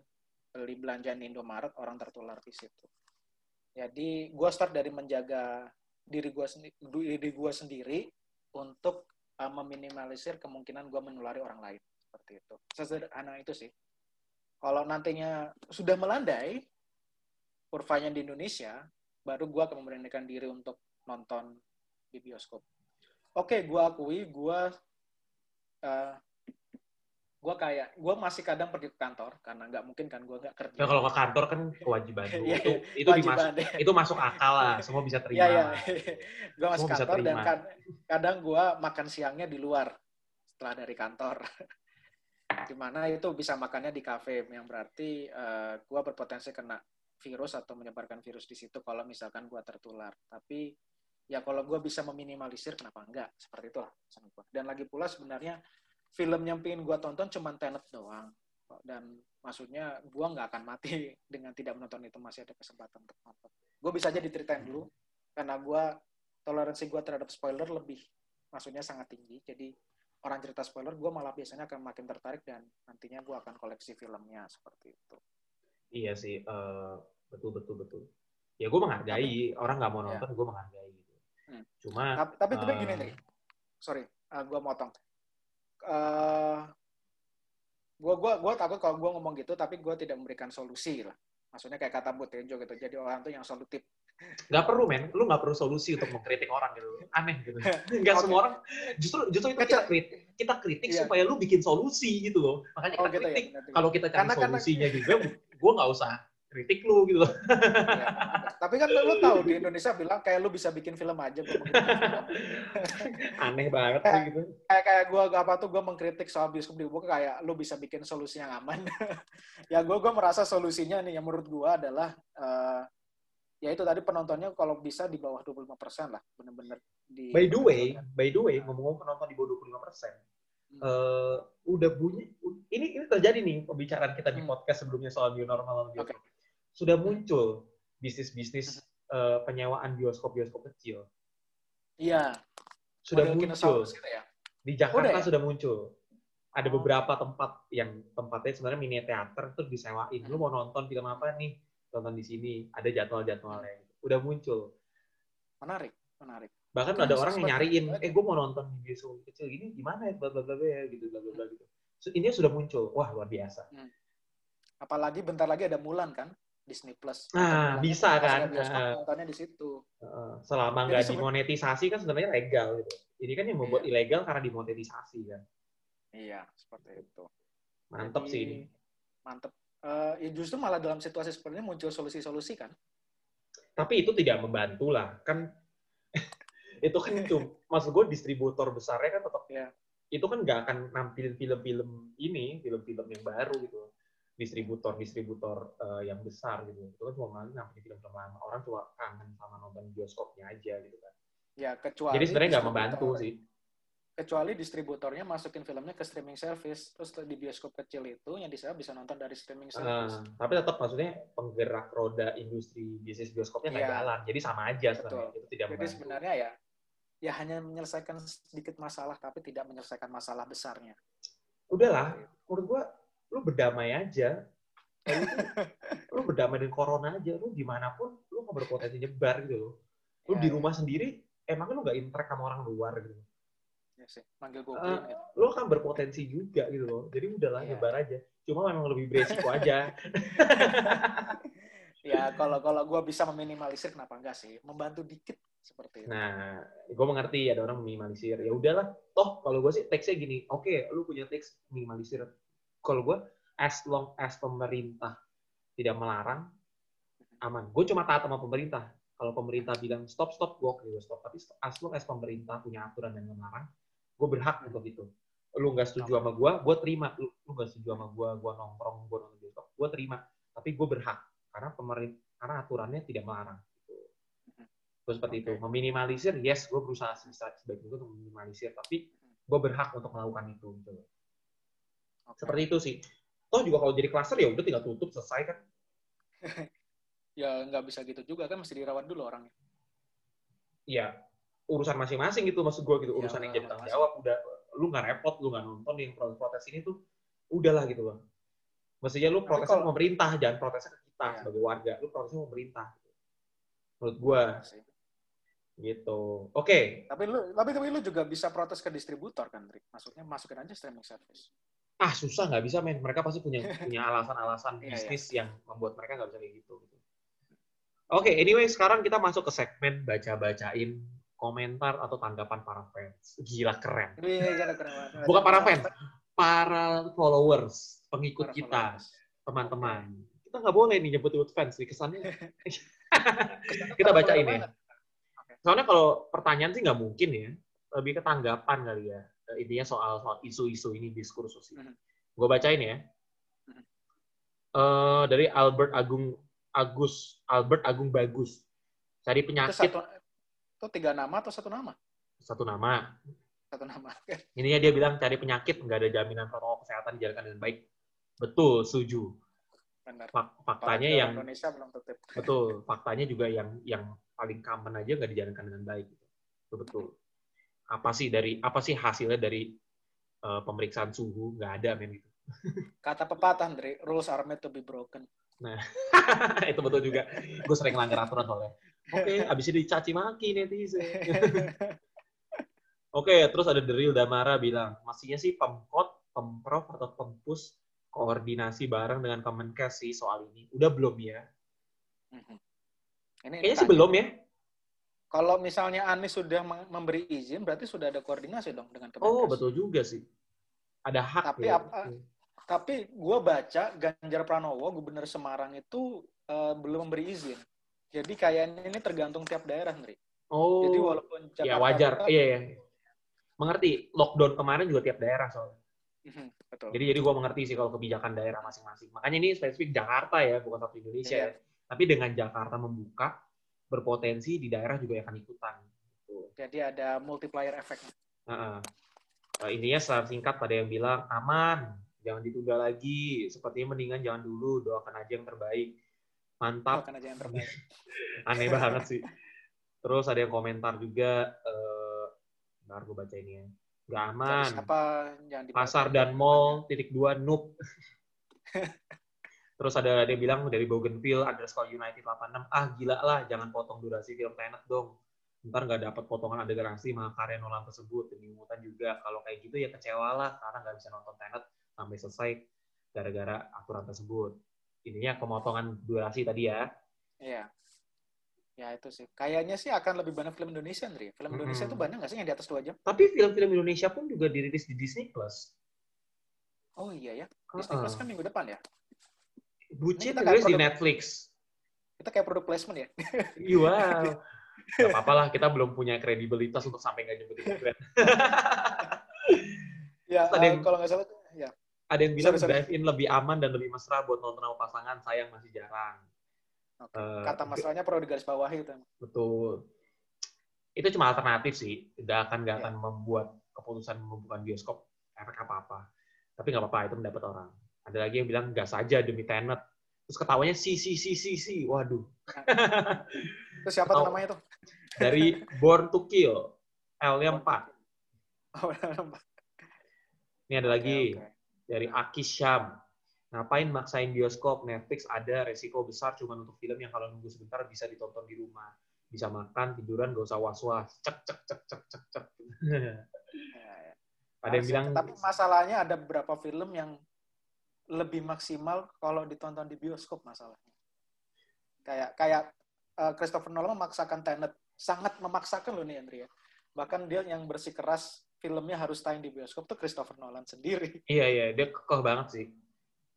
beli belanjaan di Indomaret orang tertular di situ jadi gue start dari menjaga diri gue sendiri diri gue sendiri untuk uh, meminimalisir kemungkinan gue menulari orang lain seperti itu sesederhana itu sih kalau nantinya sudah melandai kurvanya di Indonesia baru gue akan memberanikan diri untuk nonton di bioskop. Oke, okay, gue akui, gue uh, gue kayak gue masih kadang pergi ke kantor karena nggak mungkin kan gue nggak kerja. Ya, kalau ke kantor kan kewajiban yeah, itu itu dimasuk itu masuk akal lah, semua bisa terima. Iya, iya. gue masih kantor dan kan, kadang gue makan siangnya di luar setelah dari kantor. Di mana itu bisa makannya di kafe yang berarti uh, eh, gue berpotensi kena virus atau menyebarkan virus di situ kalau misalkan gue tertular. Tapi ya kalau gue bisa meminimalisir, kenapa enggak? Seperti itu lah. Dan lagi pula sebenarnya film yang pengen gue tonton cuma Tenet doang. Dan maksudnya gue nggak akan mati dengan tidak menonton itu masih ada kesempatan untuk nonton. Gue bisa aja diceritain dulu karena gue toleransi gue terhadap spoiler lebih maksudnya sangat tinggi. Jadi orang cerita spoiler gue malah biasanya akan makin tertarik dan nantinya gue akan koleksi filmnya seperti itu. Iya sih, uh, betul betul betul ya gue menghargai tapi, orang nggak mau nonton ya. gue menghargai gitu hmm. cuma tapi, tapi, uh, gini nih sorry uh, gue motong uh, gue gua gua takut kalau gue ngomong gitu tapi gue tidak memberikan solusi lah Maksudnya kayak kata Bu Tejo gitu. Jadi orang tuh yang solutif. Nggak perlu, men. Lu nggak perlu solusi untuk mengkritik orang gitu. Aneh gitu. Nggak Oke. semua orang. Justru justru itu kita kritik, kita kritik Iya. supaya lu bikin solusi gitu loh. Makanya Oh kita gitu ya. kritik. berarti. Kalau kita cari Karena- karena- solusinya juga, gue nggak usah kritik lu gitu loh. Iya. Tapi kan lu tahu di Indonesia bilang kayak lu bisa bikin film aja film. Aneh banget sih gitu. kayak kayak gua apa tuh gua mengkritik soal bioskop dibuka kayak lu bisa bikin solusi yang aman. ya gua gua merasa solusinya nih yang menurut gua adalah eh ya itu tadi penontonnya kalau bisa di bawah 25% lah, bener-bener di By the way, by the way, ngomong-ngomong penonton di bawah 25 persen, Hmm. udah bunyi, ini ini terjadi nih pembicaraan kita di Hmm. podcast sebelumnya soal new normal Oke. bioskop. Sudah muncul bisnis-bisnis Hmm. eh, penyewaan bioskop-bioskop kecil. Iya, Sudah model muncul. Gitu ya. Di Jakarta Udah ya? sudah muncul. Ada Oh. beberapa tempat yang tempatnya sebenarnya mini teater terus disewain. Lu Hmm. mau nonton film apa nih? Tonton di sini. Ada jadwal-jadwalnya. Udah muncul. Menarik, menarik. Bahkan Itu ada orang yang nyariin, eh gue mau nonton di bioskop kecil gini gimana ya, bla bla bla ya, gitu bla bla bla gitu. So, ini sudah muncul, wah luar biasa. Apalagi bentar lagi ada Mulan kan, Disney Plus. Nah, Nonton bisa kan? bioskop, Nah. nontonnya di situ. Selama nggak dimonetisasi kan sebenarnya legal gitu. Ini kan yang membuat Iya. ilegal karena dimonetisasi kan. Iya, seperti itu. Mantep Jadi, sih ini. Mantep. Eh, ya justru malah dalam situasi seperti ini muncul solusi-solusi kan. Tapi itu tidak membantu lah, kan itu kan itu maksud gue distributor besarnya kan tetap Iya. itu kan nggak akan nampilin film-film ini film-film yang baru gitu distributor distributor eh, yang besar gitu. Itu kan cuma nampilin film-film lama? Orang cuma kangen sama nonton bioskopnya aja gitu kan. Ya, kecuali jadi sebenarnya nggak membantu sih. Kecuali distributornya masukin filmnya ke streaming service, terus di bioskop kecil itu yang bisa bisa nonton dari streaming Eh, service. tapi tetap maksudnya penggerak roda industri bisnis bioskopnya nggak Iya. jalan. Jadi sama aja sebenarnya itu tidak Jadi membantu. sebenarnya ya ya hanya menyelesaikan sedikit masalah tapi tidak menyelesaikan masalah besarnya. udahlah menurut gua lu berdamai aja lu, lu berdamai dengan corona aja lu di mana pun lu nggak berpotensi nyebar gitu loh lu Ya, di ya. rumah sendiri emang lu nggak interact sama orang luar gitu Ya sih, manggil goblin Eh, gitu. lu kan berpotensi juga gitu loh jadi udahlah Iya. nyebar aja cuma memang lebih beresiko aja Ya kalau kalau gua bisa meminimalisir kenapa enggak sih? Membantu dikit seperti itu. nah gue mengerti ada orang minimalisir ya udahlah toh kalau gue sih teksnya gini oke lu punya teks minimalisir kalau gue as long as pemerintah tidak melarang aman. Gue cuma taat sama pemerintah. Kalau pemerintah bilang stop stop gue oke gue stop. Tapi as long as pemerintah punya aturan yang melarang gue berhak untuk itu. Lu nggak setuju sama gue gue terima. Lu lu nggak setuju sama gue gue nongkrong gue nonton bioskop gue terima. Tapi gue berhak karena pemerintah karena aturannya tidak melarang. Gitu. Terus seperti itu. Oke. meminimalisir yes gue berusaha sebisa sebaik mungkin untuk meminimalisir tapi gue berhak untuk melakukan itu gitu. Oke. seperti itu sih. Toh juga kalau jadi klaster ya udah tinggal tutup selesai kan. Ya nggak bisa gitu juga kan mesti dirawat dulu orangnya. ya urusan masing-masing gitu maksud gue gitu. Ya, urusan yang jadi tanggung jawab udah lu nggak repot lu nggak nonton yang protes-protes ini tuh udahlah gitu bang. Mestinya lu protesnya kalau- pemerintah jangan protesnya ke kita Iya. sebagai warga. Lu protesnya ke pemerintah. Menurut gue Iya gitu. Oke. Tapi lu tapi, tapi lu juga bisa protes ke distributor kan, Rick? Maksudnya masukin aja streaming service. Ah susah nggak bisa men. Mereka pasti punya punya alasan-alasan Iya, bisnis yang membuat mereka nggak bisa kayak gitu gitu. Oke anyway sekarang kita masuk ke segmen baca-bacain komentar atau tanggapan para fans. Gila keren. Iya, bukan para fans para followers pengikut Para kita teman-teman. Kita nggak boleh nih nyebut-nyebut fans nih kesannya. Kita bacain ya. soalnya kalau pertanyaan sih nggak mungkin ya. Lebih ke tanggapan kali ya intinya soal soal isu-isu ini diskursus ini Mhm. gue bacain ya Mhm. Eh, dari Albert Agung Agus Albert Agung Bagus cari Itu penyakit satu itu tiga nama atau satu nama? satu nama Satu nama. Intinya dia bilang cari penyakit nggak ada jaminan protokol kesehatan dijalankan dengan baik. Betul, setuju. Benar. Fak- faktanya Apalagi yang Indonesia belum tutup. betul, faktanya juga yang yang paling common aja nggak dijalankan dengan baik. Itu betul. Apa sih dari apa sih hasilnya dari eh, pemeriksaan suhu? Nggak ada men gitu. Kata pepatah, Andre, rules are made to be broken. itu betul juga. Gue sering langgar aturan soalnya. Oke, abis itu dicaci maki netizen. Oke, terus ada Deril Damara bilang, mestinya sih Pemkot, Pemprov, atau Pempus koordinasi bareng dengan Kemenkes sih soal ini. Udah belum ya? Ini Kayaknya tanya. sebelum ya. Kalau misalnya Anies sudah mem- memberi izin, berarti sudah ada koordinasi dong dengan Kemenkes. Oh, betul juga sih. Ada hak Tapi ya. apa- Tapi gue baca Ganjar Pranowo, gubernur Semarang itu eh, belum memberi izin. Jadi kayaknya ini tergantung tiap daerah, Nri. Oh, Jadi walaupun Jakarta ya wajar. Iya, iya. Mengerti. Lockdown kemarin juga tiap daerah soalnya. Mhm, betul. Jadi jadi gue mengerti sih kalau kebijakan daerah masing-masing. Makanya ini spesifik Jakarta ya, bukan satu Indonesia Iya. ya. Tapi dengan Jakarta membuka, berpotensi di daerah juga akan ikutan. Gitu. Jadi ada multiplier effect. Heeh. Eh, ininya secara singkat pada yang bilang aman, jangan ditunda lagi. Sepertinya mendingan jangan dulu, doakan aja yang terbaik. Mantap, Akan aja yang terbaik. aneh banget sih. Terus ada yang komentar juga, eh, bentar gue baca ini ya. Nggak aman. Siapa. Pasar dan mall, titik dua, noob. Terus ada yang bilang dari Bougainville, underscore United 86, ah gila lah, jangan potong durasi film Tenet dong. Ntar nggak dapat potongan adegan asli karya Nolan tersebut. Demi mutan juga, kalau kayak gitu ya kecewa lah, karena nggak bisa nonton Tenet sampai selesai gara-gara aturan tersebut. Ininya pemotongan durasi tadi ya. Iya. Ya itu sih. Kayaknya sih akan lebih banyak film Indonesia, Nri. Film Indonesia itu banyak nggak sih yang di atas dua jam? Tapi film-film Indonesia pun juga dirilis di Disney Plus. Oh iya ya. Disney Plus Heeh. kan minggu depan ya. Bucin kayak di Netflix. Kita kayak produk placement ya. Iya, wow. Gak apa-apa lah, kita belum punya kredibilitas untuk sampai nggak nyebutin brand. Ya, ada eh, yang- kalau nggak salah, ya. Ada yang bilang drive-in lebih aman dan lebih mesra buat nonton sama pasangan, sayang masih jarang. Oke. Eh, Kata masalahnya perlu digaris bawahi itu. Betul. Itu cuma alternatif sih, nggak akan nggak Iya. akan membuat keputusan membuka bioskop efek apa-apa. Tapi nggak apa-apa, itu mendapat orang. Ada lagi yang bilang gas saja demi Tenet. Terus ketawanya si si si si si, waduh. Itu siapa tuh Atau- namanya tuh? Dari Born to Kill, L-nya 4. Oh, Ini ada lagi. oke. dari Aki Syam. Ngapain maksain bioskop? Netflix ada resiko besar cuma untuk film yang kalau nunggu sebentar bisa ditonton di rumah. Bisa makan, tiduran, gak usah was-was. Cek, cek, cek, cek, cek, cek. Ya, ya. ada yang bilang, Tapi masalahnya ada beberapa film yang lebih maksimal kalau ditonton di bioskop masalahnya. Kayak kayak eh, Christopher Nolan memaksakan Tenet, sangat memaksakan loh nih Andrea. ya. Bahkan dia yang bersikeras filmnya harus tayang di bioskop tuh Christopher Nolan sendiri. iya, iya, dia kekeh banget sih.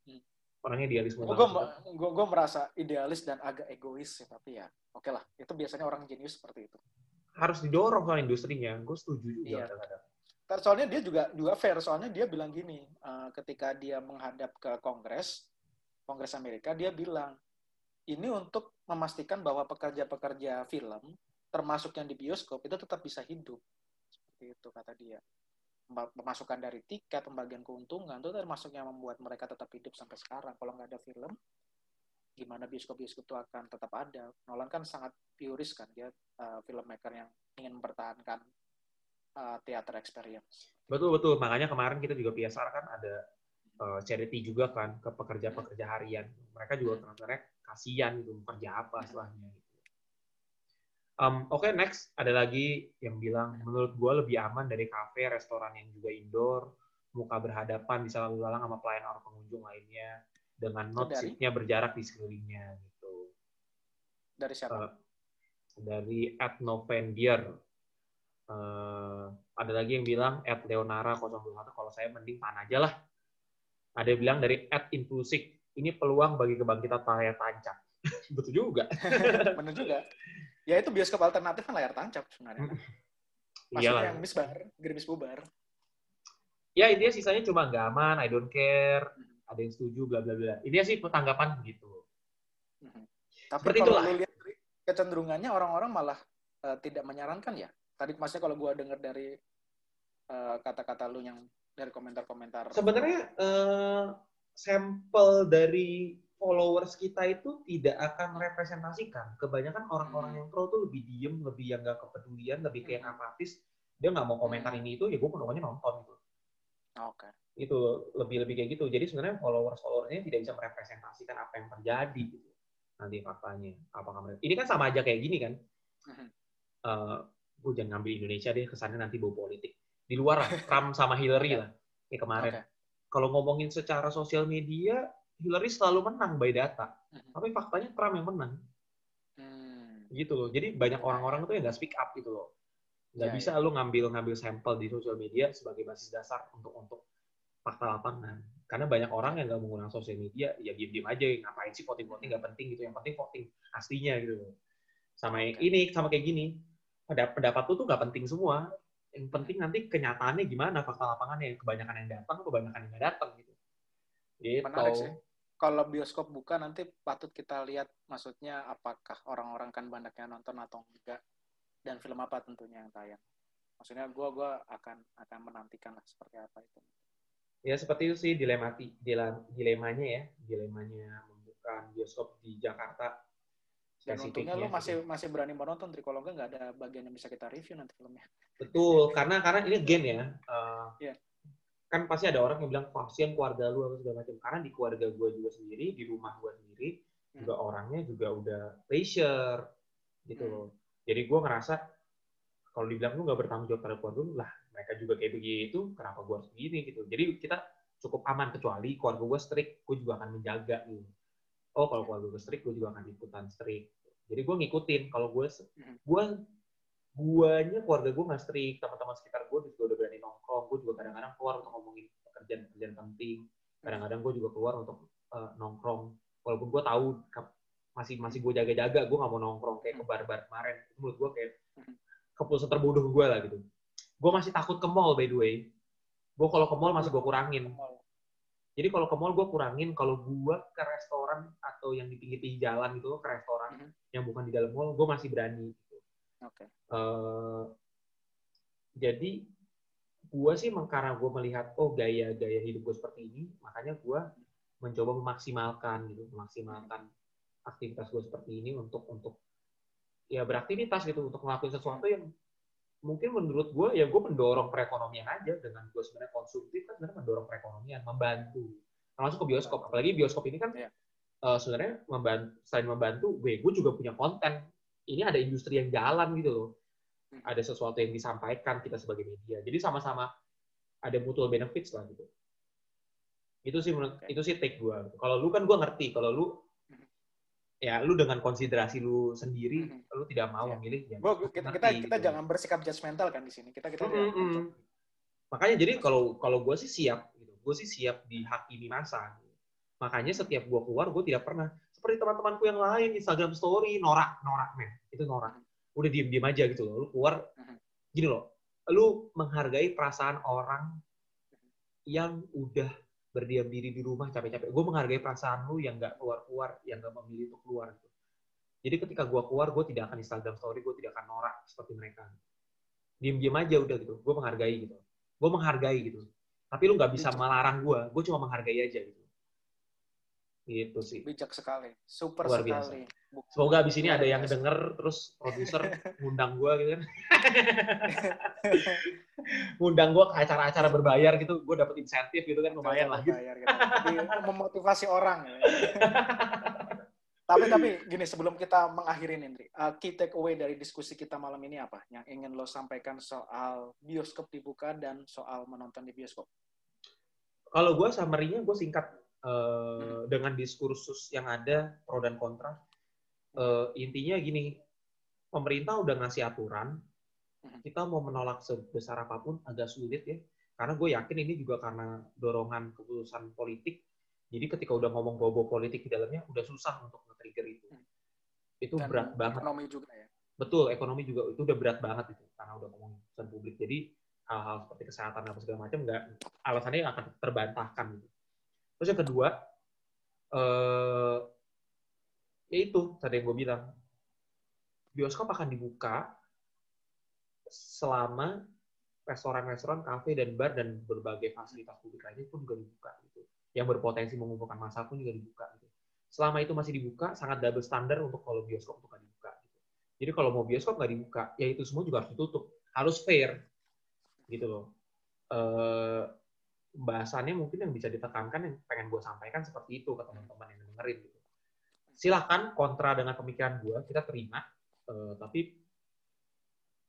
Hmm. Orangnya idealisme Gue banget. gue merasa idealis dan agak egois sih, tapi ya oke lah. Itu biasanya orang jenius seperti itu. Harus didorong sama industrinya. Gue setuju juga Iya. kadang-kadang. Kan Soalnya dia juga juga fair, soalnya dia bilang gini, eh, ketika dia menghadap ke Kongres, Kongres Amerika, dia bilang ini untuk memastikan bahwa pekerja-pekerja film, termasuk yang di bioskop, itu tetap bisa hidup. Seperti itu kata dia. Pem- Pemasukan dari tiket, pembagian keuntungan, itu termasuk yang membuat mereka tetap hidup sampai sekarang. Kalau nggak ada film, gimana bioskop-bioskop itu akan tetap ada. Nolan kan sangat puris kan, dia eh, filmmaker yang ingin mempertahankan uh, theater experience. Betul, betul. Makanya kemarin kita juga PSR kan ada uh, charity juga kan ke pekerja-pekerja harian. Mereka juga sebenarnya kasihan gitu, kerja apa istilahnya. Gitu. Um, Oke, next. Ada lagi yang bilang, menurut gue lebih aman dari kafe, restoran yang juga indoor, muka berhadapan, bisa lalu lalang sama pelayan orang pengunjung lainnya, dengan note dari? seat-nya berjarak di sekelilingnya. Gitu. Dari siapa? Uh, dari at Novendier. Uh, ada lagi yang bilang at Leonara 021 kalau saya mending pan aja lah. Ada yang bilang dari at Impulsik. Ini peluang bagi kebangkitan layar tancap. Betul juga. Bener juga. Ya itu bioskop alternatif kan layar tancap sebenarnya. Maksudnya Iyalah. yang misbar, gerimis bubar. Ya intinya sisanya cuma nggak aman, I don't care, ada yang setuju, bla bla bla. Intinya sih tanggapan gitu. Mhm. Tapi Seperti kalau itulah. lihat kecenderungannya orang-orang malah eh, tidak menyarankan ya. Tadi maksudnya kalau gua dengar dari eh, kata-kata lu yang dari komentar-komentar. Sebenarnya eh, sampel dari followers kita itu tidak akan merepresentasikan. Kebanyakan orang-orang Hmm. yang pro tuh lebih diem, lebih yang nggak kepedulian, lebih kayak Hmm. apatis. Dia nggak mau komentar Hmm. ini itu, ya gue pokoknya nonton gitu. Oke. Itu lebih lebih kayak gitu. Jadi sebenarnya followers followersnya tidak bisa merepresentasikan apa yang terjadi gitu. Nanti faktanya. Apakah mereka? Ini kan sama aja kayak gini kan. Mhm. Gue jangan ngambil Indonesia deh kesannya nanti bau politik. Di luar lah, Trump sama Hillary lah kayak kemarin. Oke. Kalau ngomongin secara sosial media, Hillary selalu menang by data. Tapi faktanya Trump yang menang. Hmm. gitu loh. Jadi banyak orang-orang tuh yang nggak speak up gitu loh. Nggak Ya, bisa lu ngambil ngambil sampel di sosial media sebagai basis dasar untuk untuk fakta lapangan. Karena banyak orang yang nggak menggunakan sosial media, ya diem-diem aja, ngapain sih voting-voting nggak penting gitu. Yang penting voting aslinya gitu loh. Sama Oke. ini, sama kayak gini. Pada pendapat lu tuh nggak penting semua. Yang penting nanti kenyataannya gimana, fakta lapangannya. Kebanyakan yang datang, kebanyakan yang nggak datang gitu. Gitu. Menarik sih. Kalau bioskop buka nanti patut kita lihat maksudnya apakah orang-orang kan banyaknya nonton atau enggak dan film apa tentunya yang tayang. Maksudnya gua gua akan akan menantikan lah seperti apa itu. Ya seperti itu sih dilemati, dila- dilemanya ya, dilemanya membuka bioskop di Jakarta. Dan untungnya lu spesifiknya masih gitu. masih berani menonton, Tri. Kalau nggak ada bagian yang bisa kita review nanti filmnya. Betul, karena karena ini gen ya. eh, Iya. Kan pasti ada orang yang bilang kasihan keluarga lu apa segala macam. Karena di keluarga gue juga sendiri, di rumah gue sendiri juga orangnya juga udah leisure gitu Hmm. loh. Jadi gue ngerasa kalau dibilang lu nggak bertanggung jawab terhadap keluarga lu lah, mereka juga kayak begitu, kenapa gue harus begini gitu. Jadi kita cukup aman kecuali keluarga gue strict, gue juga akan menjaga gitu. Oh kalau keluarga gue strict, gue juga akan ikutan strict. Jadi gue ngikutin. Kalau gue, Hmm. gue guanya keluarga gue nggak strict, teman-teman sekitar gue juga udah berani nongkrong. Gue juga kadang-kadang keluar untuk ngomongin pekerjaan-pekerjaan penting. Kadang-kadang gue juga keluar untuk eh, nongkrong. Walaupun gue tahu masih masih gue jaga-jaga, gue nggak mau nongkrong kayak ke bar-bar kemarin. Itu menurut gue kayak Hmm. keputusan terbodoh gue lah gitu. Gue masih takut ke mall by the way. Gue kalau ke mall masih gue kurangin. Jadi kalau ke mall gue kurangin, kalau gue ke restoran atau yang di pinggir-pinggir jalan gitu, ke restoran Mhm. yang bukan di dalam mall, gue masih berani. Gitu. Oke. Eh, jadi gue sih emang karena gue melihat oh gaya-gaya hidup gue seperti ini, makanya gue mencoba memaksimalkan gitu, memaksimalkan aktivitas gue seperti ini untuk untuk ya beraktivitas gitu, untuk ngelakuin sesuatu yang mungkin menurut gue ya gue mendorong perekonomian aja dengan gue sebenarnya konsumtif kan sebenarnya mendorong perekonomian, membantu. Termasuk ke bioskop, apalagi bioskop ini kan Iya. Eh, sebenarnya membantu, selain membantu, gue gue juga punya konten. Ini ada industri yang jalan gitu loh Hmm. ada sesuatu yang disampaikan kita sebagai media. Jadi sama-sama ada mutual benefits lah gitu. Itu sih menurut itu sih take gue. Kalau lu kan gue ngerti. Kalau lu Mhm. ya lu dengan konsiderasi lu sendiri, Mhm. lu tidak mau Iya. memilih. Ya, Gua, gua kita, ngerti kita kita gitu. jangan bersikap judgmental kan di sini. Kita kita Mm, jangan mm, mm. Makanya jadi kalau kalau gue sih siap, gitu. gue sih siap dihakimi masa. Makanya setiap gue keluar, gue tidak pernah seperti teman-temanku yang lain Instagram Story norak, norak men, itu norak. Udah diem-diem aja gitu loh. Lu keluar, Mhm. gini loh, lu menghargai perasaan orang yang udah berdiam diri di rumah capek-capek. Gue menghargai perasaan lu yang nggak keluar-keluar, yang nggak memilih untuk keluar. Gitu. Jadi ketika gue keluar, gue tidak akan Instagram Story, gue tidak akan norak seperti mereka. Diem-diem aja udah gitu. Gue menghargai gitu. Gue menghargai gitu. Tapi lu nggak bisa melarang gue. Gue cuma menghargai aja gitu. Gitu sih. bijak sekali, super Luar biasa. sekali. Bu- Semoga abis ini ada yang biasa. denger, terus produser ngundang gue gitu kan. ngundang gue ke acara-acara berbayar gitu. Gue dapet insentif gitu kan, lumayan lah. Gitu. Gitu. Jadi memotivasi orang. ya. tapi tapi gini sebelum kita mengakhiri nih, Indri, uh, key takeaway dari diskusi kita malam ini apa? Yang ingin lo sampaikan soal bioskop dibuka dan soal menonton di bioskop. Kalau gue summary-nya gue singkat eh, dengan diskursus yang ada pro dan kontra. Eh, intinya gini, pemerintah udah ngasih aturan, kita mau menolak sebesar apa pun agak sulit ya. Karena gue yakin ini juga karena dorongan keputusan politik. Jadi ketika udah ngomong bobo politik di dalamnya, udah susah untuk nge-trigger itu. Hmm. Itu Dan berat banget. Ekonomi juga ya. Betul, ekonomi juga itu udah berat banget itu karena udah ngomong keputusan publik. Jadi hal-hal seperti kesehatan apa segala macam nggak alasannya akan terbantahkan. Gitu. Terus yang kedua, eh, ya itu tadi yang gue bilang, bioskop akan dibuka selama restoran-restoran, kafe dan bar dan berbagai fasilitas publik lainnya pun juga dibuka gitu. Yang berpotensi mengumpulkan massa pun juga dibuka gitu. Selama itu masih dibuka, sangat double standar untuk kalau bioskop untuk dibuka. Gitu. Jadi kalau mau bioskop nggak dibuka, ya itu semua juga harus ditutup. Harus fair. Gitu loh. Eh, bahasannya mungkin yang bisa ditekankan yang pengen gue sampaikan seperti itu ke teman-teman yang dengerin gitu. Silahkan kontra dengan pemikiran gue, kita terima. Eh, tapi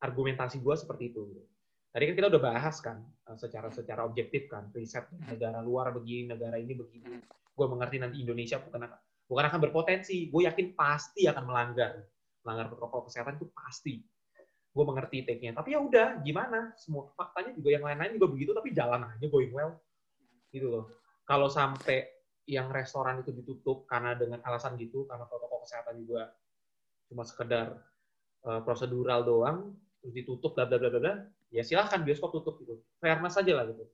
argumentasi gue seperti itu. Gitu. Tadi kan kita udah bahas kan eh, secara secara objektif kan riset negara luar begini, negara ini begini. Gue mengerti nanti Indonesia bukan akan bukan akan berpotensi. Gue yakin pasti akan melanggar melanggar protokol kesehatan itu pasti gue mengerti take-nya. Tapi ya udah gimana? Semua faktanya juga yang lain-lain juga begitu tapi jalan aja going well. Gitu loh. Kalau sampai yang restoran itu ditutup karena dengan alasan gitu karena protokol kesehatan juga cuma sekedar uh, prosedural doang terus ditutup bla bla bla bla ya silahkan bioskop tutup gitu. Fairness aja lah gitu.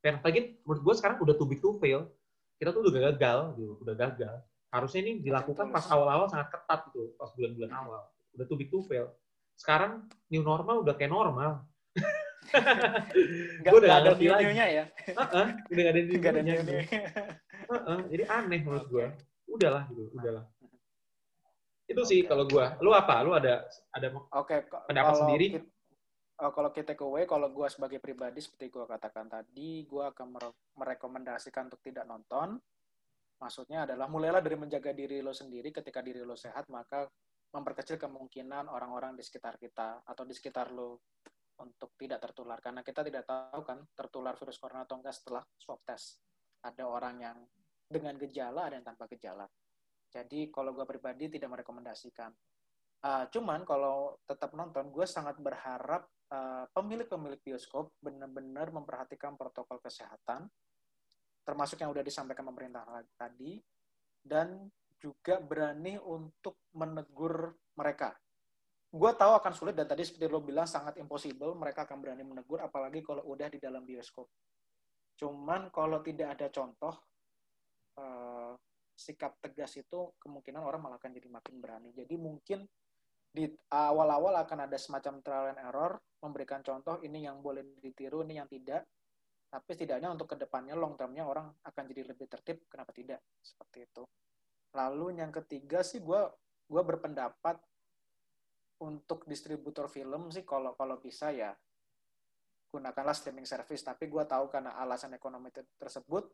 Fairness. Lagi menurut gue sekarang udah too big to fail. Kita tuh udah gagal gitu. Udah gagal. Harusnya ini dilakukan pas awal-awal sangat ketat gitu pas bulan-bulan awal. Udah too big to fail sekarang new normal udah kayak normal Gak, udah gak ada new-nya ya. Uh -uh, udah gak ada new-nya. New uh -uh, jadi aneh menurut gue. Udahlah gitu, udahlah. Itu sih kalau gue. Lu apa? Lu ada ada okay, pendapat sendiri? Kita, uh, kalau kita take away, kalau gue sebagai pribadi seperti gue katakan tadi, gue akan merekomendasikan untuk tidak nonton. Maksudnya adalah mulailah dari menjaga diri lo sendiri. Ketika diri lo sehat, maka memperkecil kemungkinan orang-orang di sekitar kita atau di sekitar lo untuk tidak tertular karena kita tidak tahu kan tertular virus corona atau enggak setelah swab test. Ada orang yang dengan gejala, ada yang tanpa gejala. Jadi kalau gue pribadi tidak merekomendasikan. Uh, cuman kalau tetap nonton, gue sangat berharap uh, pemilik-pemilik bioskop benar-benar memperhatikan protokol kesehatan, termasuk yang sudah disampaikan pemerintah tadi, dan juga berani untuk menegur mereka. Gue tahu akan sulit dan tadi seperti lo bilang sangat impossible mereka akan berani menegur apalagi kalau udah di dalam bioskop. Cuman kalau tidak ada contoh uh, sikap tegas itu kemungkinan orang malah akan jadi makin berani. Jadi mungkin di awal-awal akan ada semacam trial and error memberikan contoh ini yang boleh ditiru ini yang tidak. Tapi setidaknya untuk ke depannya long termnya orang akan jadi lebih tertib kenapa tidak? Seperti itu lalu yang ketiga sih gue gue berpendapat untuk distributor film sih kalau kalau bisa ya gunakanlah streaming service. Tapi gue tahu karena alasan ekonomi tersebut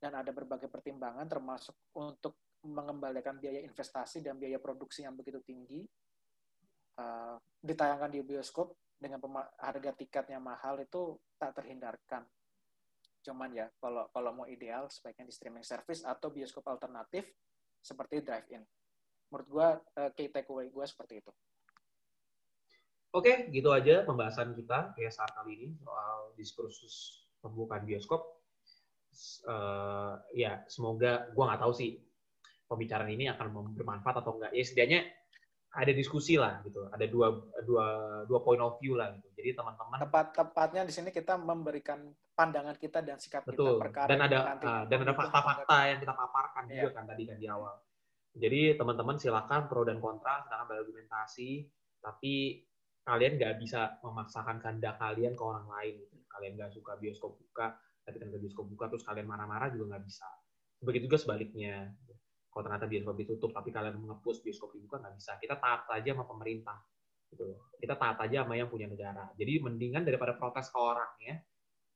dan ada berbagai pertimbangan termasuk untuk mengembalikan biaya investasi dan biaya produksi yang begitu tinggi uh, ditayangkan di bioskop dengan harga tiketnya mahal itu tak terhindarkan. Cuman ya kalau kalau mau ideal sebaiknya di streaming service atau bioskop alternatif seperti drive-in menurut gue uh, key takeaway gue seperti itu Oke, gitu aja pembahasan kita ya saat kali ini soal diskursus pembukaan bioskop. Uh, ya, semoga gue nggak tahu sih pembicaraan ini akan bermanfaat atau enggak. Ya setidaknya ada diskusi lah gitu. Ada dua dua dua point of view lah gitu. Jadi teman-teman tepat tepatnya di sini kita memberikan pandangan kita dan sikap betul. kita perkara dan ada uh, dan ada fakta-fakta yang kita paparkan juga iya. kan tadi kan di awal. Jadi teman-teman silakan pro dan kontra silakan berargumentasi tapi kalian nggak bisa memaksakan kehendak kalian ke orang lain gitu. Kalian nggak suka bioskop buka, tapi kan bioskop buka terus kalian marah-marah juga nggak bisa. Begitu juga sebaliknya. Kalau ternyata bioskop ditutup tapi kalian mengepus bioskop dibuka nggak bisa. Kita taat aja sama pemerintah. Gitu. Kita taat aja sama yang punya negara. Jadi mendingan daripada protes ke orang ya,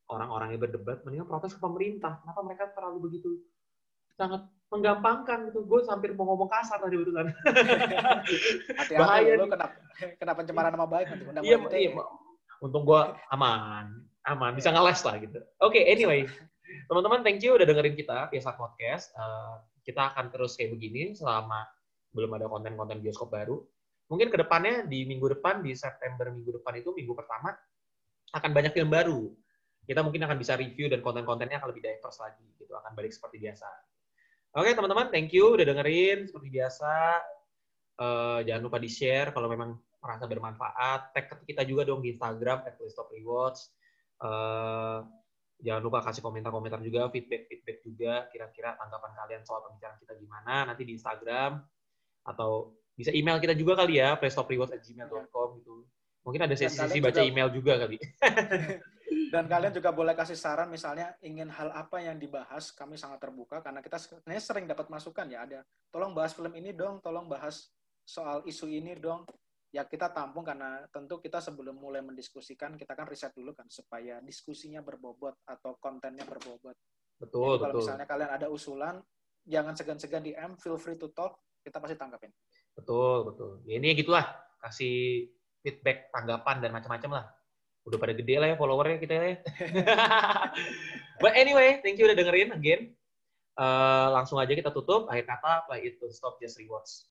orang-orang yang berdebat, mendingan protes ke pemerintah. Kenapa mereka terlalu begitu sangat menggampangkan gitu. Gue hampir mau ngomong kasar tadi betulan. Hati-hati Bahaya lu kena kena pencemaran nama baik nanti. Iya, iya. Untung gue aman, aman bisa ngeles lah gitu. Oke, okay, anyway, teman-teman thank you udah dengerin kita biasa podcast. Uh, kita akan terus kayak begini selama belum ada konten-konten bioskop baru. Mungkin ke depannya di minggu depan di September minggu depan itu minggu pertama akan banyak film baru. Kita mungkin akan bisa review dan konten-kontennya akan lebih diverse lagi gitu. Akan balik seperti biasa. Oke teman-teman, thank you udah dengerin seperti biasa. Uh, jangan lupa di share kalau memang merasa bermanfaat. Tag kita juga dong di Instagram at Rewards. Uh, jangan lupa kasih komentar-komentar juga, feedback-feedback juga. Kira-kira tanggapan kalian soal pembicaraan kita gimana? Nanti di Instagram atau bisa email kita juga kali ya, playstoprewards@gmail.com gitu. Mungkin ada sesi-sesi baca email juga kali. Dan kalian juga boleh kasih saran misalnya ingin hal apa yang dibahas, kami sangat terbuka karena kita sebenarnya sering dapat masukan ya ada tolong bahas film ini dong, tolong bahas soal isu ini dong. Ya kita tampung karena tentu kita sebelum mulai mendiskusikan kita kan riset dulu kan supaya diskusinya berbobot atau kontennya berbobot. Betul, Jadi, kalau misalnya kalian ada usulan, jangan segan-segan DM, feel free to talk, kita pasti tanggapin. Betul, betul. Ya, ini gitulah, kasih feedback, tanggapan dan macam-macam lah udah pada gede lah ya followernya kita ya. But anyway, thank you udah dengerin again. Uh, langsung aja kita tutup. Akhir kata, play it to stop just rewards.